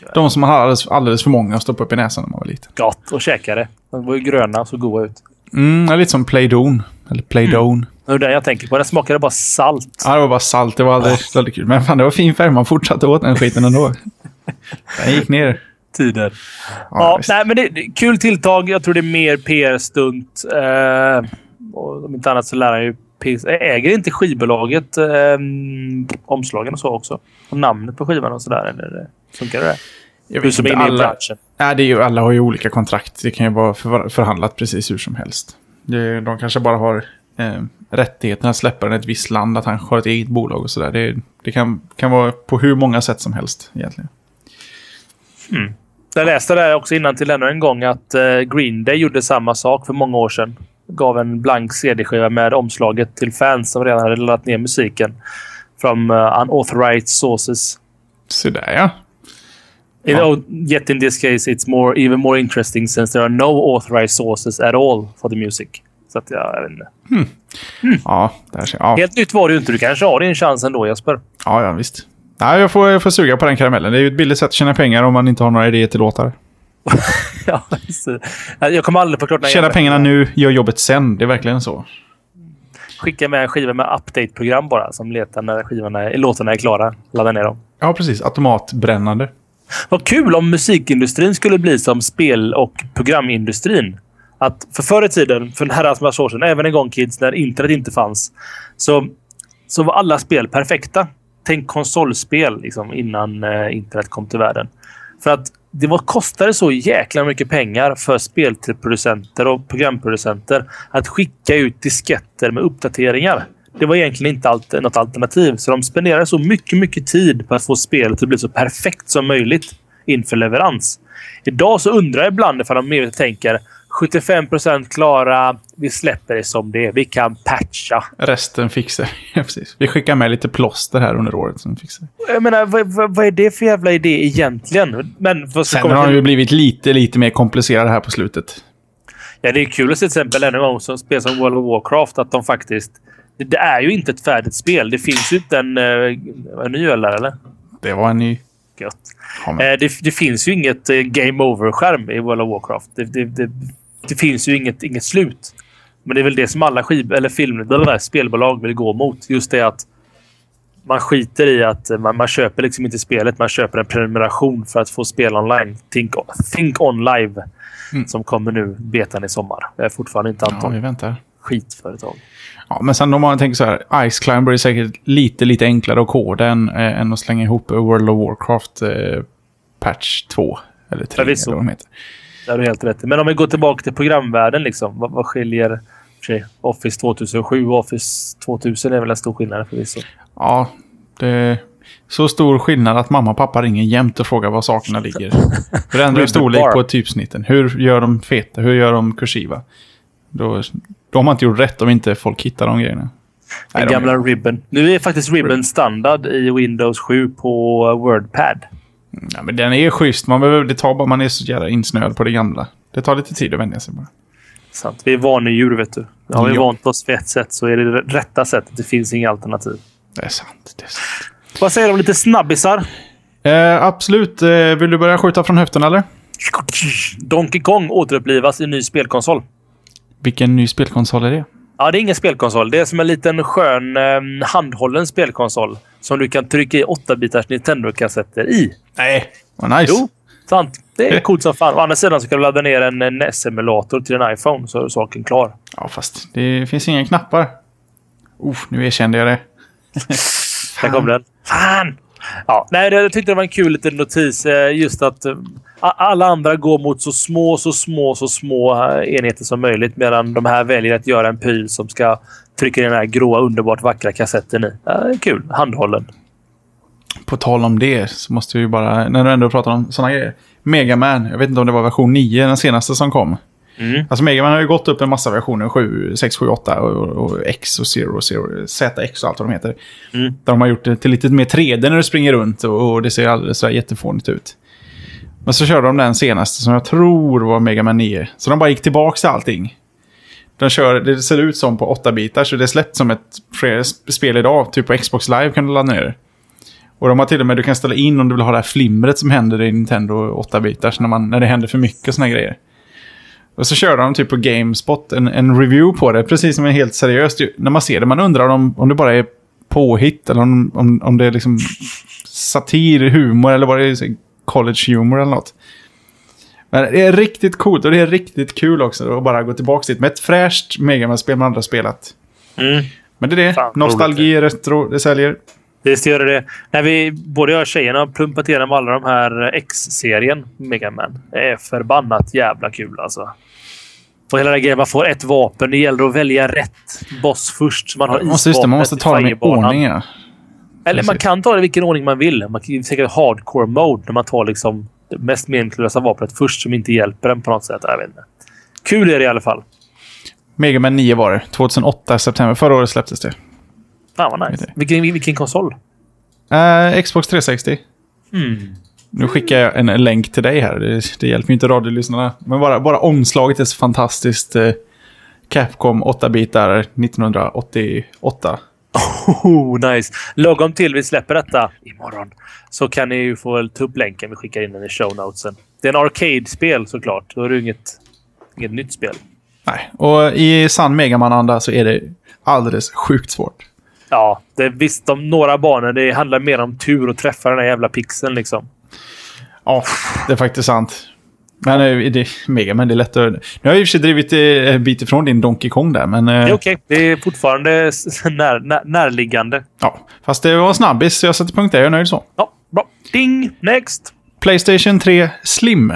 Det. De som man hade alldeles, alldeles för många att stoppa upp i näsan när man var liten. Gott och käkade. De var ju gröna och så goda ut. Mm, lite som Playdon. Eller Playdone. Det är den jag tänker på. Den smakade bara salt. Ja, det var bara salt. Det var aldrig väldigt kul. Men fan, det var fin färg. Man fortsatte åt den skiten ändå. Den gick ner. tider. Ja, Ja, nej, men det, det är kul tilltag. Jag tror det är mer PR-stunt. Eh, och om inte annat så lär han ju... PS Äger inte skivbolaget eh, omslagen och så också? Och namnet på skivan och sådär? Eller funkar det? Jag vet som inte, alla, nej, det är ju, alla har ju olika kontrakt. Det kan ju vara för, förhandlat precis hur som helst. Det, de kanske bara har eh, rättigheten att släppa den i ett visst land, att han har ett eget bolag och sådär. Det, det kan, kan vara på hur många sätt som helst egentligen. Jag läste där också innan till ännu en gång att eh, Green Day gjorde samma sak för många år sedan. Gav en blank CD-skiva med omslaget till fans som redan hade laddat ner musiken. From uh, unauthorized sources. Så där ja. Ja. oh, yet in this case it's more, even more interesting since there are no authorized sources at all for the music. Så att jag, jag vet inte. Ja, där ser ja. Helt nytt var det ju inte. Du kanske har din chans ändå Jesper. ja, ja visst. Nej, jag får, jag får suga på den karamellen. Det är ju ett billigt sätt att tjäna pengar om man inte har några idéer till låtar. ja, jag kommer aldrig få klart Tjäna pengarna nu, gör jobbet sen. Det är verkligen så. Skicka med en skiva med update-program bara som letar när skivorna låtarna är klara. Ladda ner dem. Ja, precis. Automatbrännande. Vad kul om musikindustrin skulle bli som spel och programindustrin. Att för förr i tiden, för en herrans massa år sedan, även en gång kids, när internet inte fanns, så, så var alla spel perfekta. Tänk konsolspel liksom, innan eh, internet kom till världen. För att det var, kostade så jäkla mycket pengar för spelproducenter och programproducenter att skicka ut disketter med uppdateringar. Det var egentligen inte allt, något alternativ. Så de spenderade så mycket, mycket tid på att få spelet att bli så perfekt som möjligt inför leverans. Idag så undrar jag ibland ifall de mer tänker 75% klara. Vi släpper det som det är. Vi kan patcha. Resten fixar vi. precis. Vi skickar med lite plåster här under året som fixar. Jag menar, vad, vad, vad är det för jävla idé egentligen? Men att Sen har till- de ju blivit lite, lite mer komplicerade här på slutet. Ja, det är kul att se till exempel ännu en gång som spel som World of Warcraft att de faktiskt... Det, det är ju inte ett färdigt spel. Det finns ju inte en... Uh, en ny öl eller? Det var en ny... Ja, Eh, det, det finns ju inget eh, game over-skärm i World of Warcraft. Det, det, det, det finns ju inget, inget slut. Men det är väl det som alla skiv eller film, eller spelbolag vill gå mot. Just det att man skiter i att man, man köper liksom inte spelet. Man köper en prenumeration för att få spela online. Think, Think On Live. Mm. Som kommer nu betan i sommar. Jag är fortfarande inte ja, antal vi väntar. skitföretag. Ja, men sen om man tänker så här, Ice Climber är säkert lite, lite enklare att koda än, eh, än att slänga ihop World of Warcraft eh, Patch 2. Eller 3, Förvisso. eller vad de heter. Det har du helt rätt. Men om vi går tillbaka till programvärlden. Liksom, vad, vad skiljer sig, Office 2007 och Office 2000? är väl en stor skillnad förvisso. Ja, det är så stor skillnad att mamma och pappa ringer jämt och frågar var sakerna ligger. Hur ändrar Ribbon storlek på typsnitten? Hur gör de feta? Hur gör de kursiva? Då, då har man inte gjort rätt om inte folk hittar de grejerna. Nej, Den de- gamla Ribbon. Nu är faktiskt Ribbon standard i Windows 7 på WordPad. Ja, men den är schysst. Man behöver, det tar bara man är så jävla insnöad på det gamla. Det tar lite tid att vänja sig bara. Sant. Vi är vanedjur, vet du. Har vi Ja. vant oss vid ett sätt så är det det rätta sättet. Det finns inga alternativ. Det är sant. Det är sant. Vad säger du om lite snabbisar? Eh, absolut. Eh, vill du börja skjuta från höften eller? Donkey Kong återupplivas i ny spelkonsol. Vilken ny spelkonsol är det? Ja, det är ingen spelkonsol. Det är som en liten skön eh, handhållen spelkonsol som du kan trycka i 8-bitars Nintendo-kassetter i. Nej. Vad nice. Jo, sant. Det är coolt som fan. Å andra sidan så kan du ladda ner en NES-emulator till en iPhone så är saken klar. Ja, fast det finns inga knappar. Oh, nu erkände jag det. Där kom den. Fan! Ja, nej, det- jag tyckte det var en kul liten notis. eh, Just att eh, alla andra går mot så små, så små, så små eh, enheter som möjligt. Medan de här väljer att göra en pryl som ska trycka in den här gråa, underbart vackra kassetten i. Ja, kul. Handhållen. På tal om det så måste vi bara, när du ändå pratar om sådana grejer. Mega Man, jag vet inte om det var version 9, den senaste som kom. Mm. Alltså Mega Man har ju gått upp en massa versioner, 7, 6, 7, 8 och, och X och Zero, Zero, ZX och allt vad de heter. Mm. Där de har gjort det till lite mer 3D när du springer runt och, och det ser alldeles så jättefånigt ut. Men så körde de den senaste som jag tror var Mega Man 9. Så de bara gick tillbaka till allting. Den kör, det ser ut som på 8 bitar så det är släppt som ett spel idag. Typ på Xbox Live kan du ladda ner det. Och de har till och med, du kan ställa in om du vill ha det här flimret som händer i Nintendo 8-bitars när, man- när det händer för mycket såna grejer. Och så körde de typ på Gamespot en, en review på det, precis som en helt seriöst. När man ser det, man undrar om, om det bara är påhitt eller om, om, om det är liksom satir, humor eller vad det är, college humor eller något. Men det är riktigt coolt och det är riktigt kul också att bara gå tillbaka dit med ett fräscht Megaman-spel man har spelat. Mm. Men det är det. Fan, Nostalgi, retro, det säljer. Visst gör det. När vi, både jag och tjejerna har plumpat igenom alla de här X-serien Mega Man. Det är förbannat jävla kul alltså. Och hela den grejen, man får ett vapen. Det gäller att välja rätt boss först. Man har Måste, just det, man måste ta dem i ordning. Ja. Eller man kan ta det i vilken ordning man vill. Man kan säkert hardcore mode när man tar liksom mest meningslösa vapnet först som inte hjälper en på något sätt. Jag vet inte. Kul är det i alla fall. Megaman 9 var det. 2008, september. Förra året släpptes det. Fan vad nice. Vilken, vilken konsol? Eh, Xbox 360. Mm. Nu skickar jag en länk till dig här. Det, det hjälper ju inte radiolyssnarna. Men bara, bara omslaget är så fantastiskt. Eh, Capcom 8-bitar 1988. Oh, nice. Lagom till vi släpper detta imorgon så kan ni ju få ta upp länken. Vi skickar in den i show notesen. Det är en arcade-spel såklart. Då är det inget, inget nytt spel. Nej, och i sann Megaman-anda så är det alldeles sjukt svårt. Ja, det, visst, de några banor. Det handlar mer om tur och träffa den där jävla pixeln liksom. Ja, det är faktiskt sant. Men eh, det, Megaman, det är lätt att... Nu har jag i och för sig drivit eh, en bit ifrån din Donkey Kong där, men... Det eh, är okej. Det är fortfarande när, när, närliggande. Ja, fast det var snabbis, så jag sätter punkt där. Jag är nöjd så. Ja, bra. Ding! Next! Playstation 3 Slim.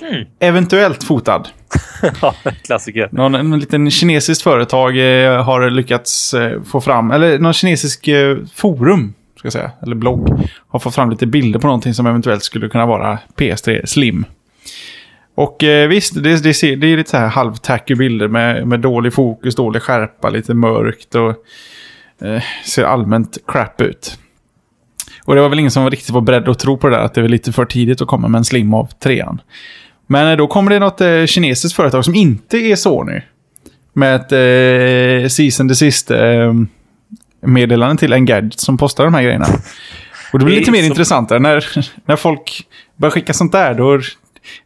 Hmm. Eventuellt fotad. Ja, klassiker. Någon en liten kinesiskt företag eh, har lyckats eh, få fram, eller någon kinesisk eh, forum, ska jag säga, eller blogg, har fått fram lite bilder på någonting som eventuellt skulle kunna vara PS3 Slim. Och eh, visst, det, det, ser, det är lite så här halvtacky bilder med, med dålig fokus, dålig skärpa, lite mörkt och eh, ser allmänt crap ut. Och det var väl ingen som var riktigt var beredd att tro på det där, att det var lite för tidigt att komma med en Slim av trean. Men eh, då kommer det något eh, kinesiskt företag som inte är Sony. Med ett eh, season desist eh, meddelande till Engadget som postar de här grejerna. Och det blir Det lite mer som- intressantare när, när folk börjar skicka sånt där. Då,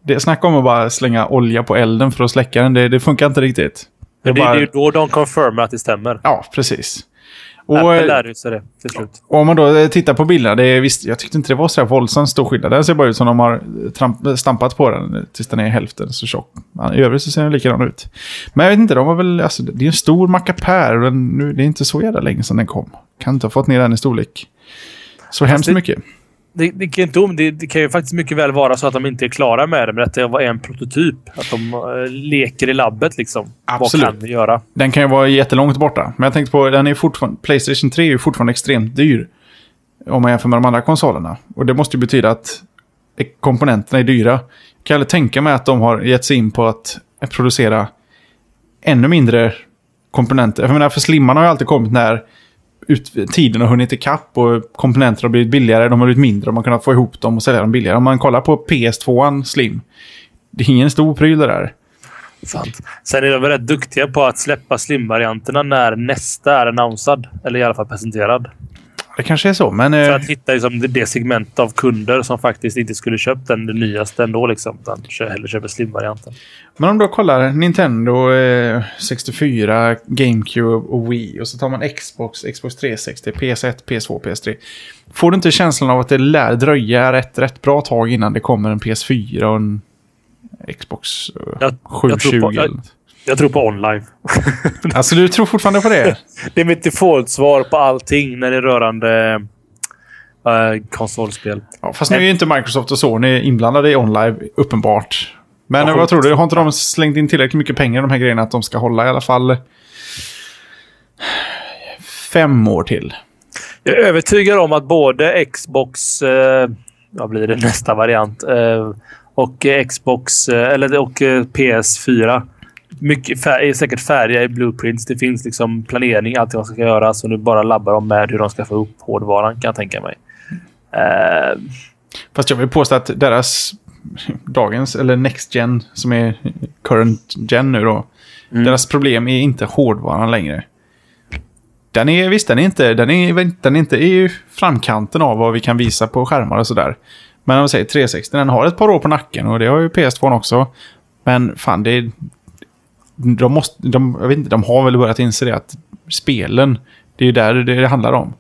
det, snacka om att bara slänga olja på elden för att släcka den. Det, det funkar inte riktigt. Det det, bara, det är ju då de confirmar att det stämmer. Ja, precis. Och, Apple eh, lärde sig det till slut. om man då eh, tittar på bilderna, det är, visst, jag tyckte inte det var så här våldsamt stor skillnad. Den ser bara ut som de har tramp, stampat på den eh, tills den är hälften så tjock. I övrigt så ser den likadan ut. Men jag vet inte, de har väl, alltså, det är en stor mackapär och den, nu, det är inte så jävla länge sedan den kom. Kan inte ha fått ner den i storlek. Så hemskt det- mycket. Det, det, kan inte, det, det kan ju faktiskt mycket väl vara så att de inte är klara med det, men att det var en prototyp. Att de eh, leker i labbet liksom. Absolut. Vad kan vi göra? Den kan ju vara jättelångt borta. Men jag tänkte på, den är fortfarande, Playstation 3 är ju fortfarande extremt dyr. Om man jämför med de andra konsolerna. Och det måste ju betyda att komponenterna är dyra. Jag kan aldrig tänka mig att de har gett sig in på att producera ännu mindre komponenter. Jag menar, för slimmarna har ju alltid kommit när ut, tiden har hunnit ikapp och komponenter har blivit billigare. De har blivit mindre och man har kunnat få ihop dem och sälja dem billigare. Om man kollar på PS2 Slim. Det är ingen stor pryl det där. Sant. Sen är de rätt duktiga på att släppa slim-varianterna när nästa är annonsad. Eller i alla fall presenterad. Det kanske är så, men... För eh, att hitta liksom det, segment av kunder som faktiskt inte skulle köpt den det nyaste ändå. Liksom, utan hellre köper slim-varianten. Men om du kollar Nintendo eh, 64, GameCube och Wii och så tar man Xbox, Xbox 360, PS1, PS2, PS3. Får du inte känslan av att det lär dröja rätt, rätt bra tag innan det kommer en PS4 och en Xbox eh, Jag- 720? jag tror på- något? Jag tror på online. Alltså du tror fortfarande på det? Det är mitt default-svar på allting när det är rörande äh, konsolspel. Ja, fast nu är ju inte Microsoft och Sony inblandade i OnLive, uppenbart. Men Ja, vad tror du? Har inte de slängt in tillräckligt mycket pengar i de här grejerna att de ska hålla i alla fall fem år till? Jag är övertygad om att både Xbox, eh, vad blir det nästa variant, eh, och Xbox eh, eller och eh, PS4 mycket fär- är säkert färdiga i blueprints. Det finns liksom planering, allt vad som ska göras och nu bara labbar de med hur de ska få upp hårdvaran kan jag tänka mig. Eh, Fast jag vill påstå att deras dagens, eller next gen, som är current gen nu då. Mm. Deras problem är inte hårdvaran längre. Den är, visst, den är inte, den är, den är inte i framkanten av vad vi kan visa på skärmar och sådär. Men om vi säger 360, den har ett par år på nacken och det har ju PS2 också. Men fan, det. De måste, de, jag vet inte, de har väl börjat inse det att spelen, det är ju där det, det handlar om.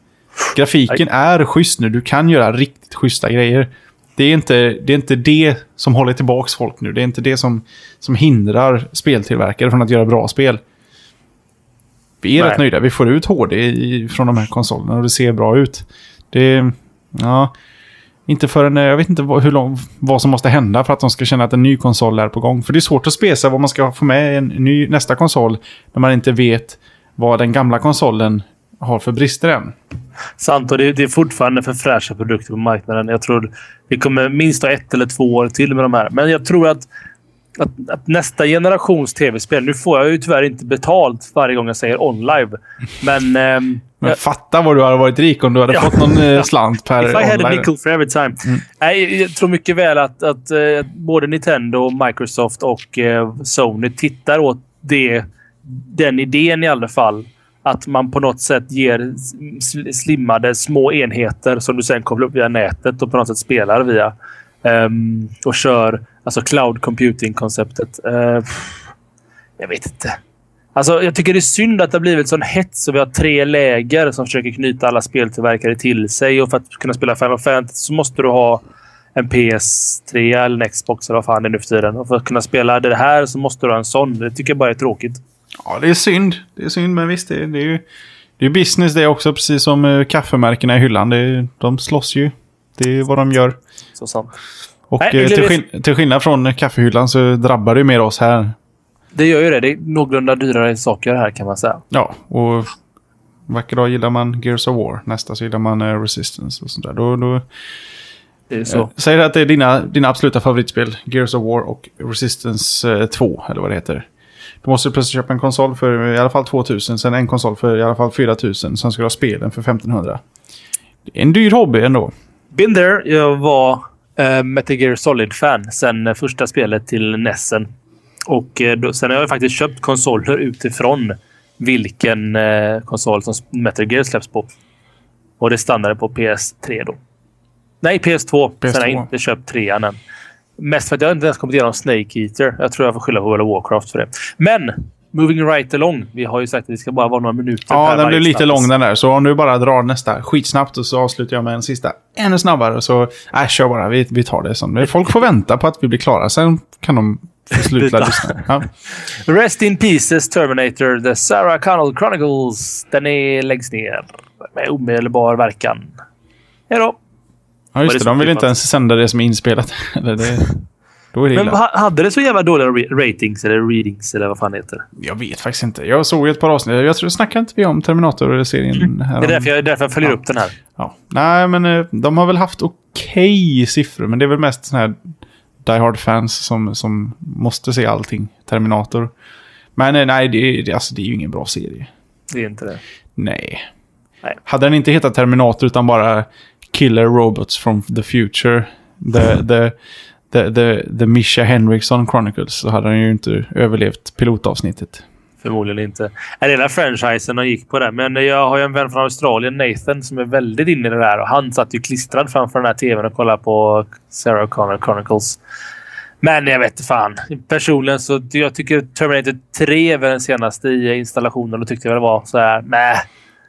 Grafiken är schysst nu, du kan göra riktigt schyssta grejer. Det är, inte, det är inte det som håller tillbaka folk nu. Det är inte det som, som hindrar speltillverkare från att göra bra spel. Vi är Nej. rätt nöjda. Vi får ut HD i, från de här konsolerna och det ser bra ut. Det... Ja... Inte förrän, eh, jag vet inte vad, hur lång, vad som måste hända för att de ska känna att en ny konsol är på gång. För det är svårt att spesa vad man ska få med i en ny, nästa konsol när man inte vet vad den gamla konsolen har för brister än. Sant, och det, det är fortfarande för fräscha produkter på marknaden. Jag tror vi kommer minst ha ett eller två år till med de här. Men jag tror att, att, att nästa generations tv-spel... Nu får jag ju tyvärr inte betalt varje gång jag säger OnLive. Men... ehm, Men fatta vad du hade varit rik om du hade Ja. fått någon eh, slant per If I had a online. nickel for every time. Mm. Nej, jag tror mycket väl att, att eh, både Nintendo, Microsoft och eh, Sony tittar åt det, den idén i alla fall. Att man på något sätt ger sl- slimmade små enheter som du sen kopplar upp via nätet och på något sätt spelar via. Um, och kör alltså cloud computing-konceptet. Uh, ehm, jag vet inte. Alltså, jag tycker det är synd att det har blivit sån hets och vi har tre läger som försöker knyta alla speltillverkare till sig. Och för att kunna spela Final Fantasy så måste du ha en PS3 eller en Xbox eller vad fan det är nu för tiden. Och för att kunna spela det här så måste du ha en sån. Det tycker jag bara är tråkigt. Ja, det är synd. Det är synd, men visst, det, det är ju det är business det också, precis som eh, kaffemärkena i hyllan. Det, är- de slåss ju. Det är vad de gör. Så sant. Och Nej, eh, till, skill- till skillnad från kaffehyllan så drabbar det ju mer oss här. Det gör ju det. Det är någorlunda dyrare saker här kan man säga. Ja, och vacker dag gillar man Gears of War. Nästa så gillar man eh, Resistance och sånt där. Då, då, så. eh, säg att det är dina, dina absoluta favoritspel. Gears of War och Resistance eh, 2, eller vad det heter. Då måste du plötsligt köpa en konsol för i alla fall 2000, sen en konsol för i alla fall 4000, sen ska du ha spelen för 1500. Det är en dyr hobby ändå. Been there. Jag var uh, Metal Gear Solid-fan sen eh, första spelet till Nessen. Och eh, då, sen har jag faktiskt köpt konsoler utifrån vilken eh, konsol som Metal Gear släpps på. Och det stannade på PS3 då. Nej, PS2. Sen har jag PS2. inte köpt trean än. Mest för att jag inte ens kommit igenom Snake Eater. Jag tror jag får skylla på World of Warcraft för det. Men, moving right along. Vi har ju sagt att det ska bara vara några minuter Ja, den blir lite lång den där. Så om du bara drar nästa skitsnabbt och så avslutar jag med en sista ännu snabbare. Så, nej, kör bara. Vi, vi tar det som. Folk får vänta på att vi blir klara. Sen kan de sluta lyssna. Ja. Rest in pieces Terminator, The Sarah Connell Chronicles. Den är läggs ner med omedelbar verkan. Hej då! Ja, just det De vill inte ens sända det som är inspelat. Det, då är det Men illa. hade det så jävla dåliga ratings eller readings eller vad fan det heter? Jag vet faktiskt inte. Jag såg ett par avsnitt. Jag tror, snackade inte vi om Terminator-serien? Mm. Det är därför jag, därför jag följer Ja. upp den här. Ja. Nej, men eh, de har väl haft okej siffror. Men det är väl mest sådana här Die Hard-fans som, som måste se allting. Terminator. Men eh, nej, det, är- det, alltså, det är ju ingen bra serie. Det är inte det. Nej. Nej. Hade den inte hetat Terminator utan bara Killer Robots from the Future. The, the, the, the, the Misha Henriksson Chronicles. Så hade den ju inte överlevt pilotavsnittet. Förmodligen inte. Är hela franchisen och gick på det. Men jag har ju en vän från Australien, Nathan, som är väldigt inne i det där. Och han satt ju klistrad framför den här tvn och kollade på Sarah Connor Chronicles. Men jag vet fan. Personligen så jag tycker Terminator 3 är väl den senaste i installationen och tyckte jag väl var så här. Nej,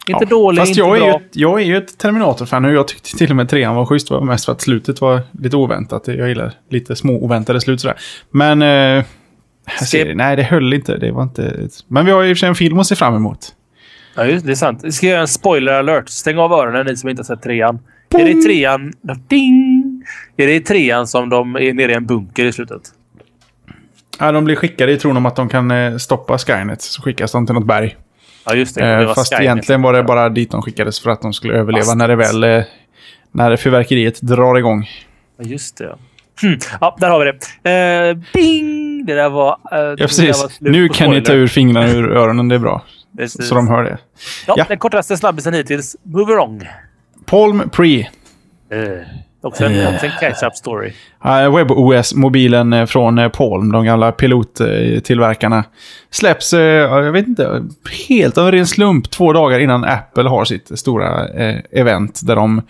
inte Ja, dålig, Fast inte jag är, bra. ju ett, jag är ju ett Terminator-fan och jag tyckte till och med trean var schysst. Var mest för att slutet var lite oväntat. Jag gillar lite små oväntade slut sådär. Men... Eh, Ska- serien, nej, det höll inte. Det var inte... Men vi har ju i och för sig en film att se fram emot. Ja, det är sant. Ska jag göra en spoiler alert? Stäng av öronen ni som inte har sett trean. Är det i trean... Ding! Är det i trean som de är nere i en bunker i slutet? Ja, de blir skickade i tron om att de kan eh, stoppa Skynet. Så skickas de till något berg. Ja, just det. det Eh, var fast Skynet. egentligen var det bara dit de skickades för att de skulle överleva Fast- när det väl... Eh, när fyrverkeriet drar igång. Ja, just det. ja. Hm. Ja, där har vi det. Eh, bing! Det där var... Det Ja, där precis. var Nu kan ni ta ur fingrarna ur öronen, det är bra. Precis. Så de hör det. ja, Ja. Den kortaste snabbisen hittills. Move along. Palm Pre. Eh, också, en, också en catch-up story. Uh, WebOS-mobilen eh, från eh, Palm, de gamla pilottillverkarna, släpps, ja, jag vet inte, helt av en slump två dagar innan Apple har sitt stora eh, event där de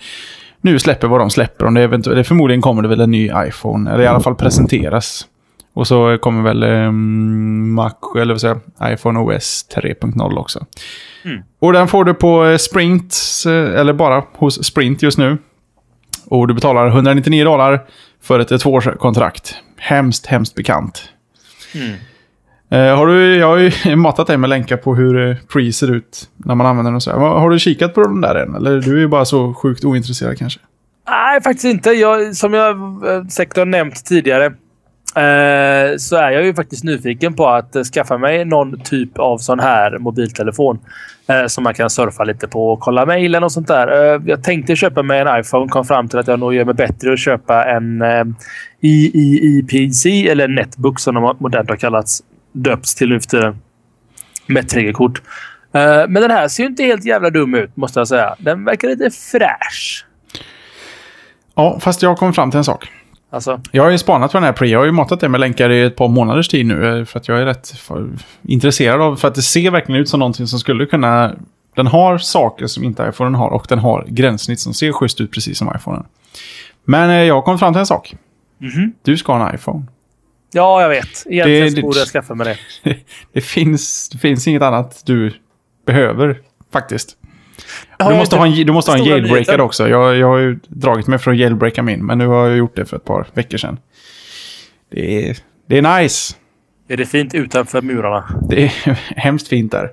nu släpper vad de släpper. Om det, eventu- det förmodligen kommer det väl en ny iPhone, eller i alla fall presenteras. Och så kommer väl eh, Mac, eller vad säger iPhone OS 3.0 också. Mm. Och den får du på Sprint, eller bara hos Sprint just nu. Och du betalar 199 dollar för ett tvåårskontrakt. Hemskt, hemskt bekant. Mm. Eh, har du, jag har ju matat dig med länkar på hur eh, Pre ser ut när man använder den så. här. Har har du kikat på den där än? Eller du är ju bara så sjukt ointresserad kanske? Nej, faktiskt inte. Jag, som jag eh, säkert har nämnt tidigare eh, så är jag ju faktiskt nyfiken på att skaffa mig någon typ av sån här mobiltelefon eh, som man kan surfa lite på och kolla mejlen och sånt där. Eh, jag tänkte köpa mig en iPhone. Kom fram till att jag nog gör mig bättre att köpa en eh, eller Netbook som de modernt har kallats. Döpts till nu för tiden. Med 3G-kort. Eh, men den här ser ju inte helt jävla dum ut måste jag säga. Den verkar lite fräsch. Ja, fast jag kom fram till en sak. Alltså, Jag har ju spanat på den här Pre. Jag har ju matat det med länkar i ett par månaders tid nu. eh, För att jag är rätt intresserad av... För att det ser verkligen ut som någonting som skulle kunna... Den har saker som inte iPhone har och den har gränssnitt som ser schysst ut precis som iPhone. Men eh, jag kom fram till en sak. mhm. Du ska ha en iPhone. Ja, jag vet. Egentligen det- borde jag skaffa mig det. Det finns, det finns inget annat du behöver faktiskt. Du måste, ha en, du måste ha en jailbreaker också. Jag, jag har ju dragit mig för att jailbreaka min, men nu har jag gjort det för ett par veckor sedan. Det är, det är nice. Är det fint utanför murarna? Det är hemskt fint där.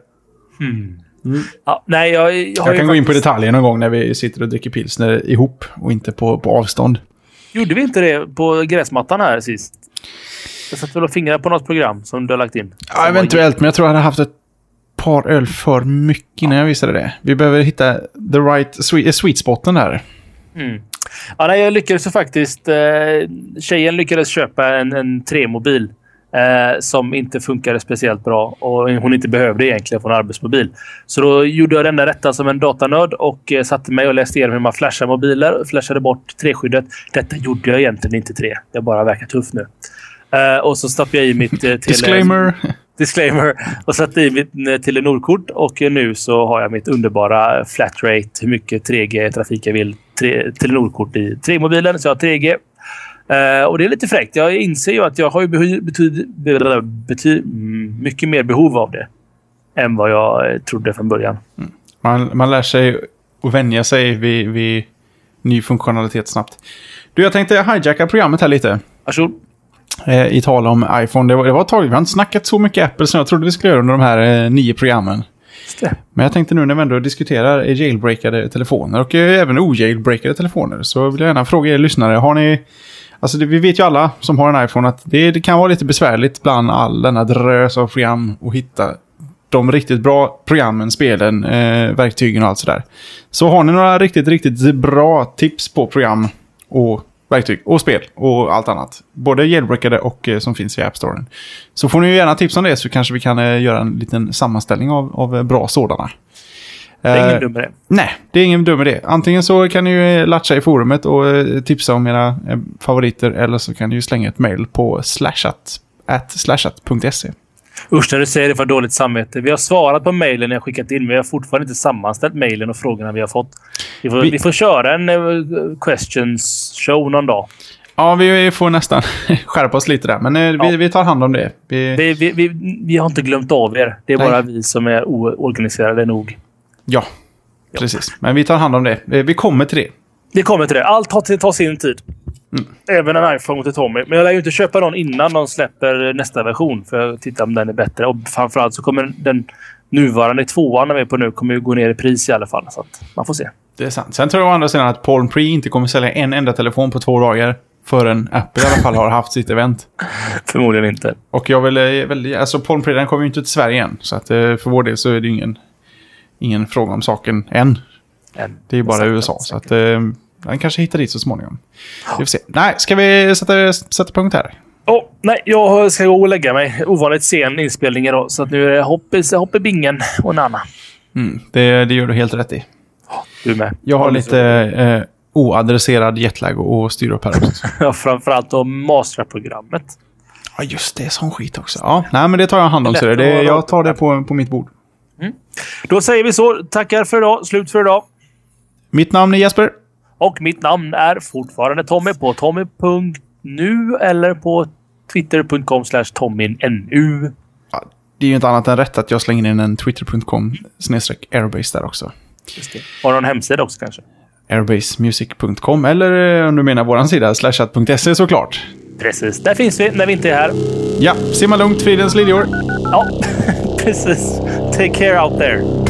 Ja, nej, jag, jag, Jag kan gå in på faktiskt- detaljer någon gång när vi sitter och dricker pilsner ihop och inte på, på avstånd. Gjorde vi inte det på gräsmattan här sist? Jag satt väl och fingrade på något program som du har lagt in. Ja, eventuellt, men jag tror jag hade haft ett par öl för mycket innan jag visade det. Vi behöver hitta the right sweet, sweet spoten där. Mm. Ja, nej, jag lyckades faktiskt... Eh, tjejen lyckades köpa en, en 3-mobil eh, som inte funkade speciellt bra och hon inte behövde egentligen få en arbetsmobil. Så då gjorde jag det enda rätta som en datanörd och eh, satte mig och läste igenom hur man flashar mobiler och flashade bort 3-skyddet. Detta gjorde jag egentligen inte 3. Jag bara verkar tuff nu. Eh, och så stoppade jag i mitt... Eh, tele- Disclaimer. Disclaimer och satte i mitt eh, Telenor-kort och nu så har jag mitt underbara flatrate, hur mycket 3G-trafik jag vill. Telenor-kort i 3-mobilen, så jag har 3G. Eh, och det är lite fräckt. Jag inser ju att jag har ju behy- betyd, bety, mm, mycket mer behov av det än vad jag eh, trodde från början. Man, man lär sig att vänja sig vid, vid ny funktionalitet snabbt. Du, jag tänkte hijacka programmet här lite. Varsågod. Eh, I tal om iPhone. Det var, det var ett tag, vi har inte snackat så mycket Apple som jag trodde vi skulle göra under de här eh, nio programmen. Men jag tänkte nu när vi ändå diskuterar jailbreakade telefoner och eh, även ojailbreakade telefoner så vill jag gärna fråga er lyssnare. Har ni... Alltså det, vi vet ju alla som har en iPhone att det, det kan vara lite besvärligt bland all denna drös av program att hitta de riktigt bra programmen, spelen, eh, verktygen och allt sådär. Så har ni några riktigt, riktigt bra tips på program och verktyg och spel och allt annat. Både jailbreakade och eh, som finns i App Storen. Så får ni ju gärna tips om det så kanske vi kan eh, göra en liten sammanställning av, av eh, bra sådana. Det är ingen dum idé. Nej, det är ingen dum idé. Antingen så kan ni ju latcha i forumet och tipsa om era favoriter eller så kan ni ju slänga ett mail på slashat, at slashat.se. Usch, när du säger det för dåligt samvete. Vi har svarat på mejlen jag skickat in, men vi har fortfarande inte sammanställt mejlen och frågorna vi har fått. Vi får, Vi- vi... får köra en uh, questions show någon dag. Ja, vi får nästan skärpa oss lite där, men eh, vi, Ja. vi tar hand om det. Vi, Vi, vi, vi, har inte glömt av er. Det är Nej. bara vi som är oorganiserade nog. ja, precis. Men vi tar hand om det. Eh, Vi kommer till det. Vi kommer till det. Allt tar, tar sin tid. Även en iPhone till Tommy. Men jag lär ju inte köpa någon innan de släpper nästa version. För att titta om den är bättre. Och framförallt så kommer den nuvarande tvåan vi är på nu kommer ju gå ner i pris i alla fall. Så att man får se. Det är sant. Sen tror jag å andra sidan att Palm Pre inte kommer sälja en enda telefon på två dagar förrän Apple i alla fall har haft sitt event. Förmodligen inte. Och jag vill, eh, väl, alltså Palm Pre den kommer ju inte till Sverige än. Så att eh, för vår del så är det ingen, ingen fråga om saken än. Än. Det är ju bara Säkert, USA. Så säkert. att den kanske hittar dit så småningom. Vi får se. Nej, ska vi sätta, sätta punkt här? Åh, nej, jag ska gå och lägga mig. Ovanligt sen inspelning idag. Så att nu är det hopp i, hopp i bingen och Nanna. Mm, det, det gör du helt rätt i. Du med. Jag har lite eh, oadresserad jetlag att styra upp här också. Ja, framförallt om Mastra-programmet. Ja, just det. Sån skit också. Ja, nej, men det tar jag hand om. Så det, det, jag tar det på, på mitt bord. Då säger vi så. Tackar för idag. Slut för idag. Mitt namn är Jesper. Och mitt namn är fortfarande Tommy på tommy.nu eller på twitter.com slash tommynu. Ja, det är ju inte annat än rätt att jag slänger in en twitter.com snedstreck airbase där också. Just det. Har du någon hemsida också kanske? airbasemusic.com. Eller eh, om du menar våran sida, slashat.se såklart. Precis, där finns vi när vi inte är här. Ja, simma lugnt, fridens liljor. Ja, precis. Take care out there.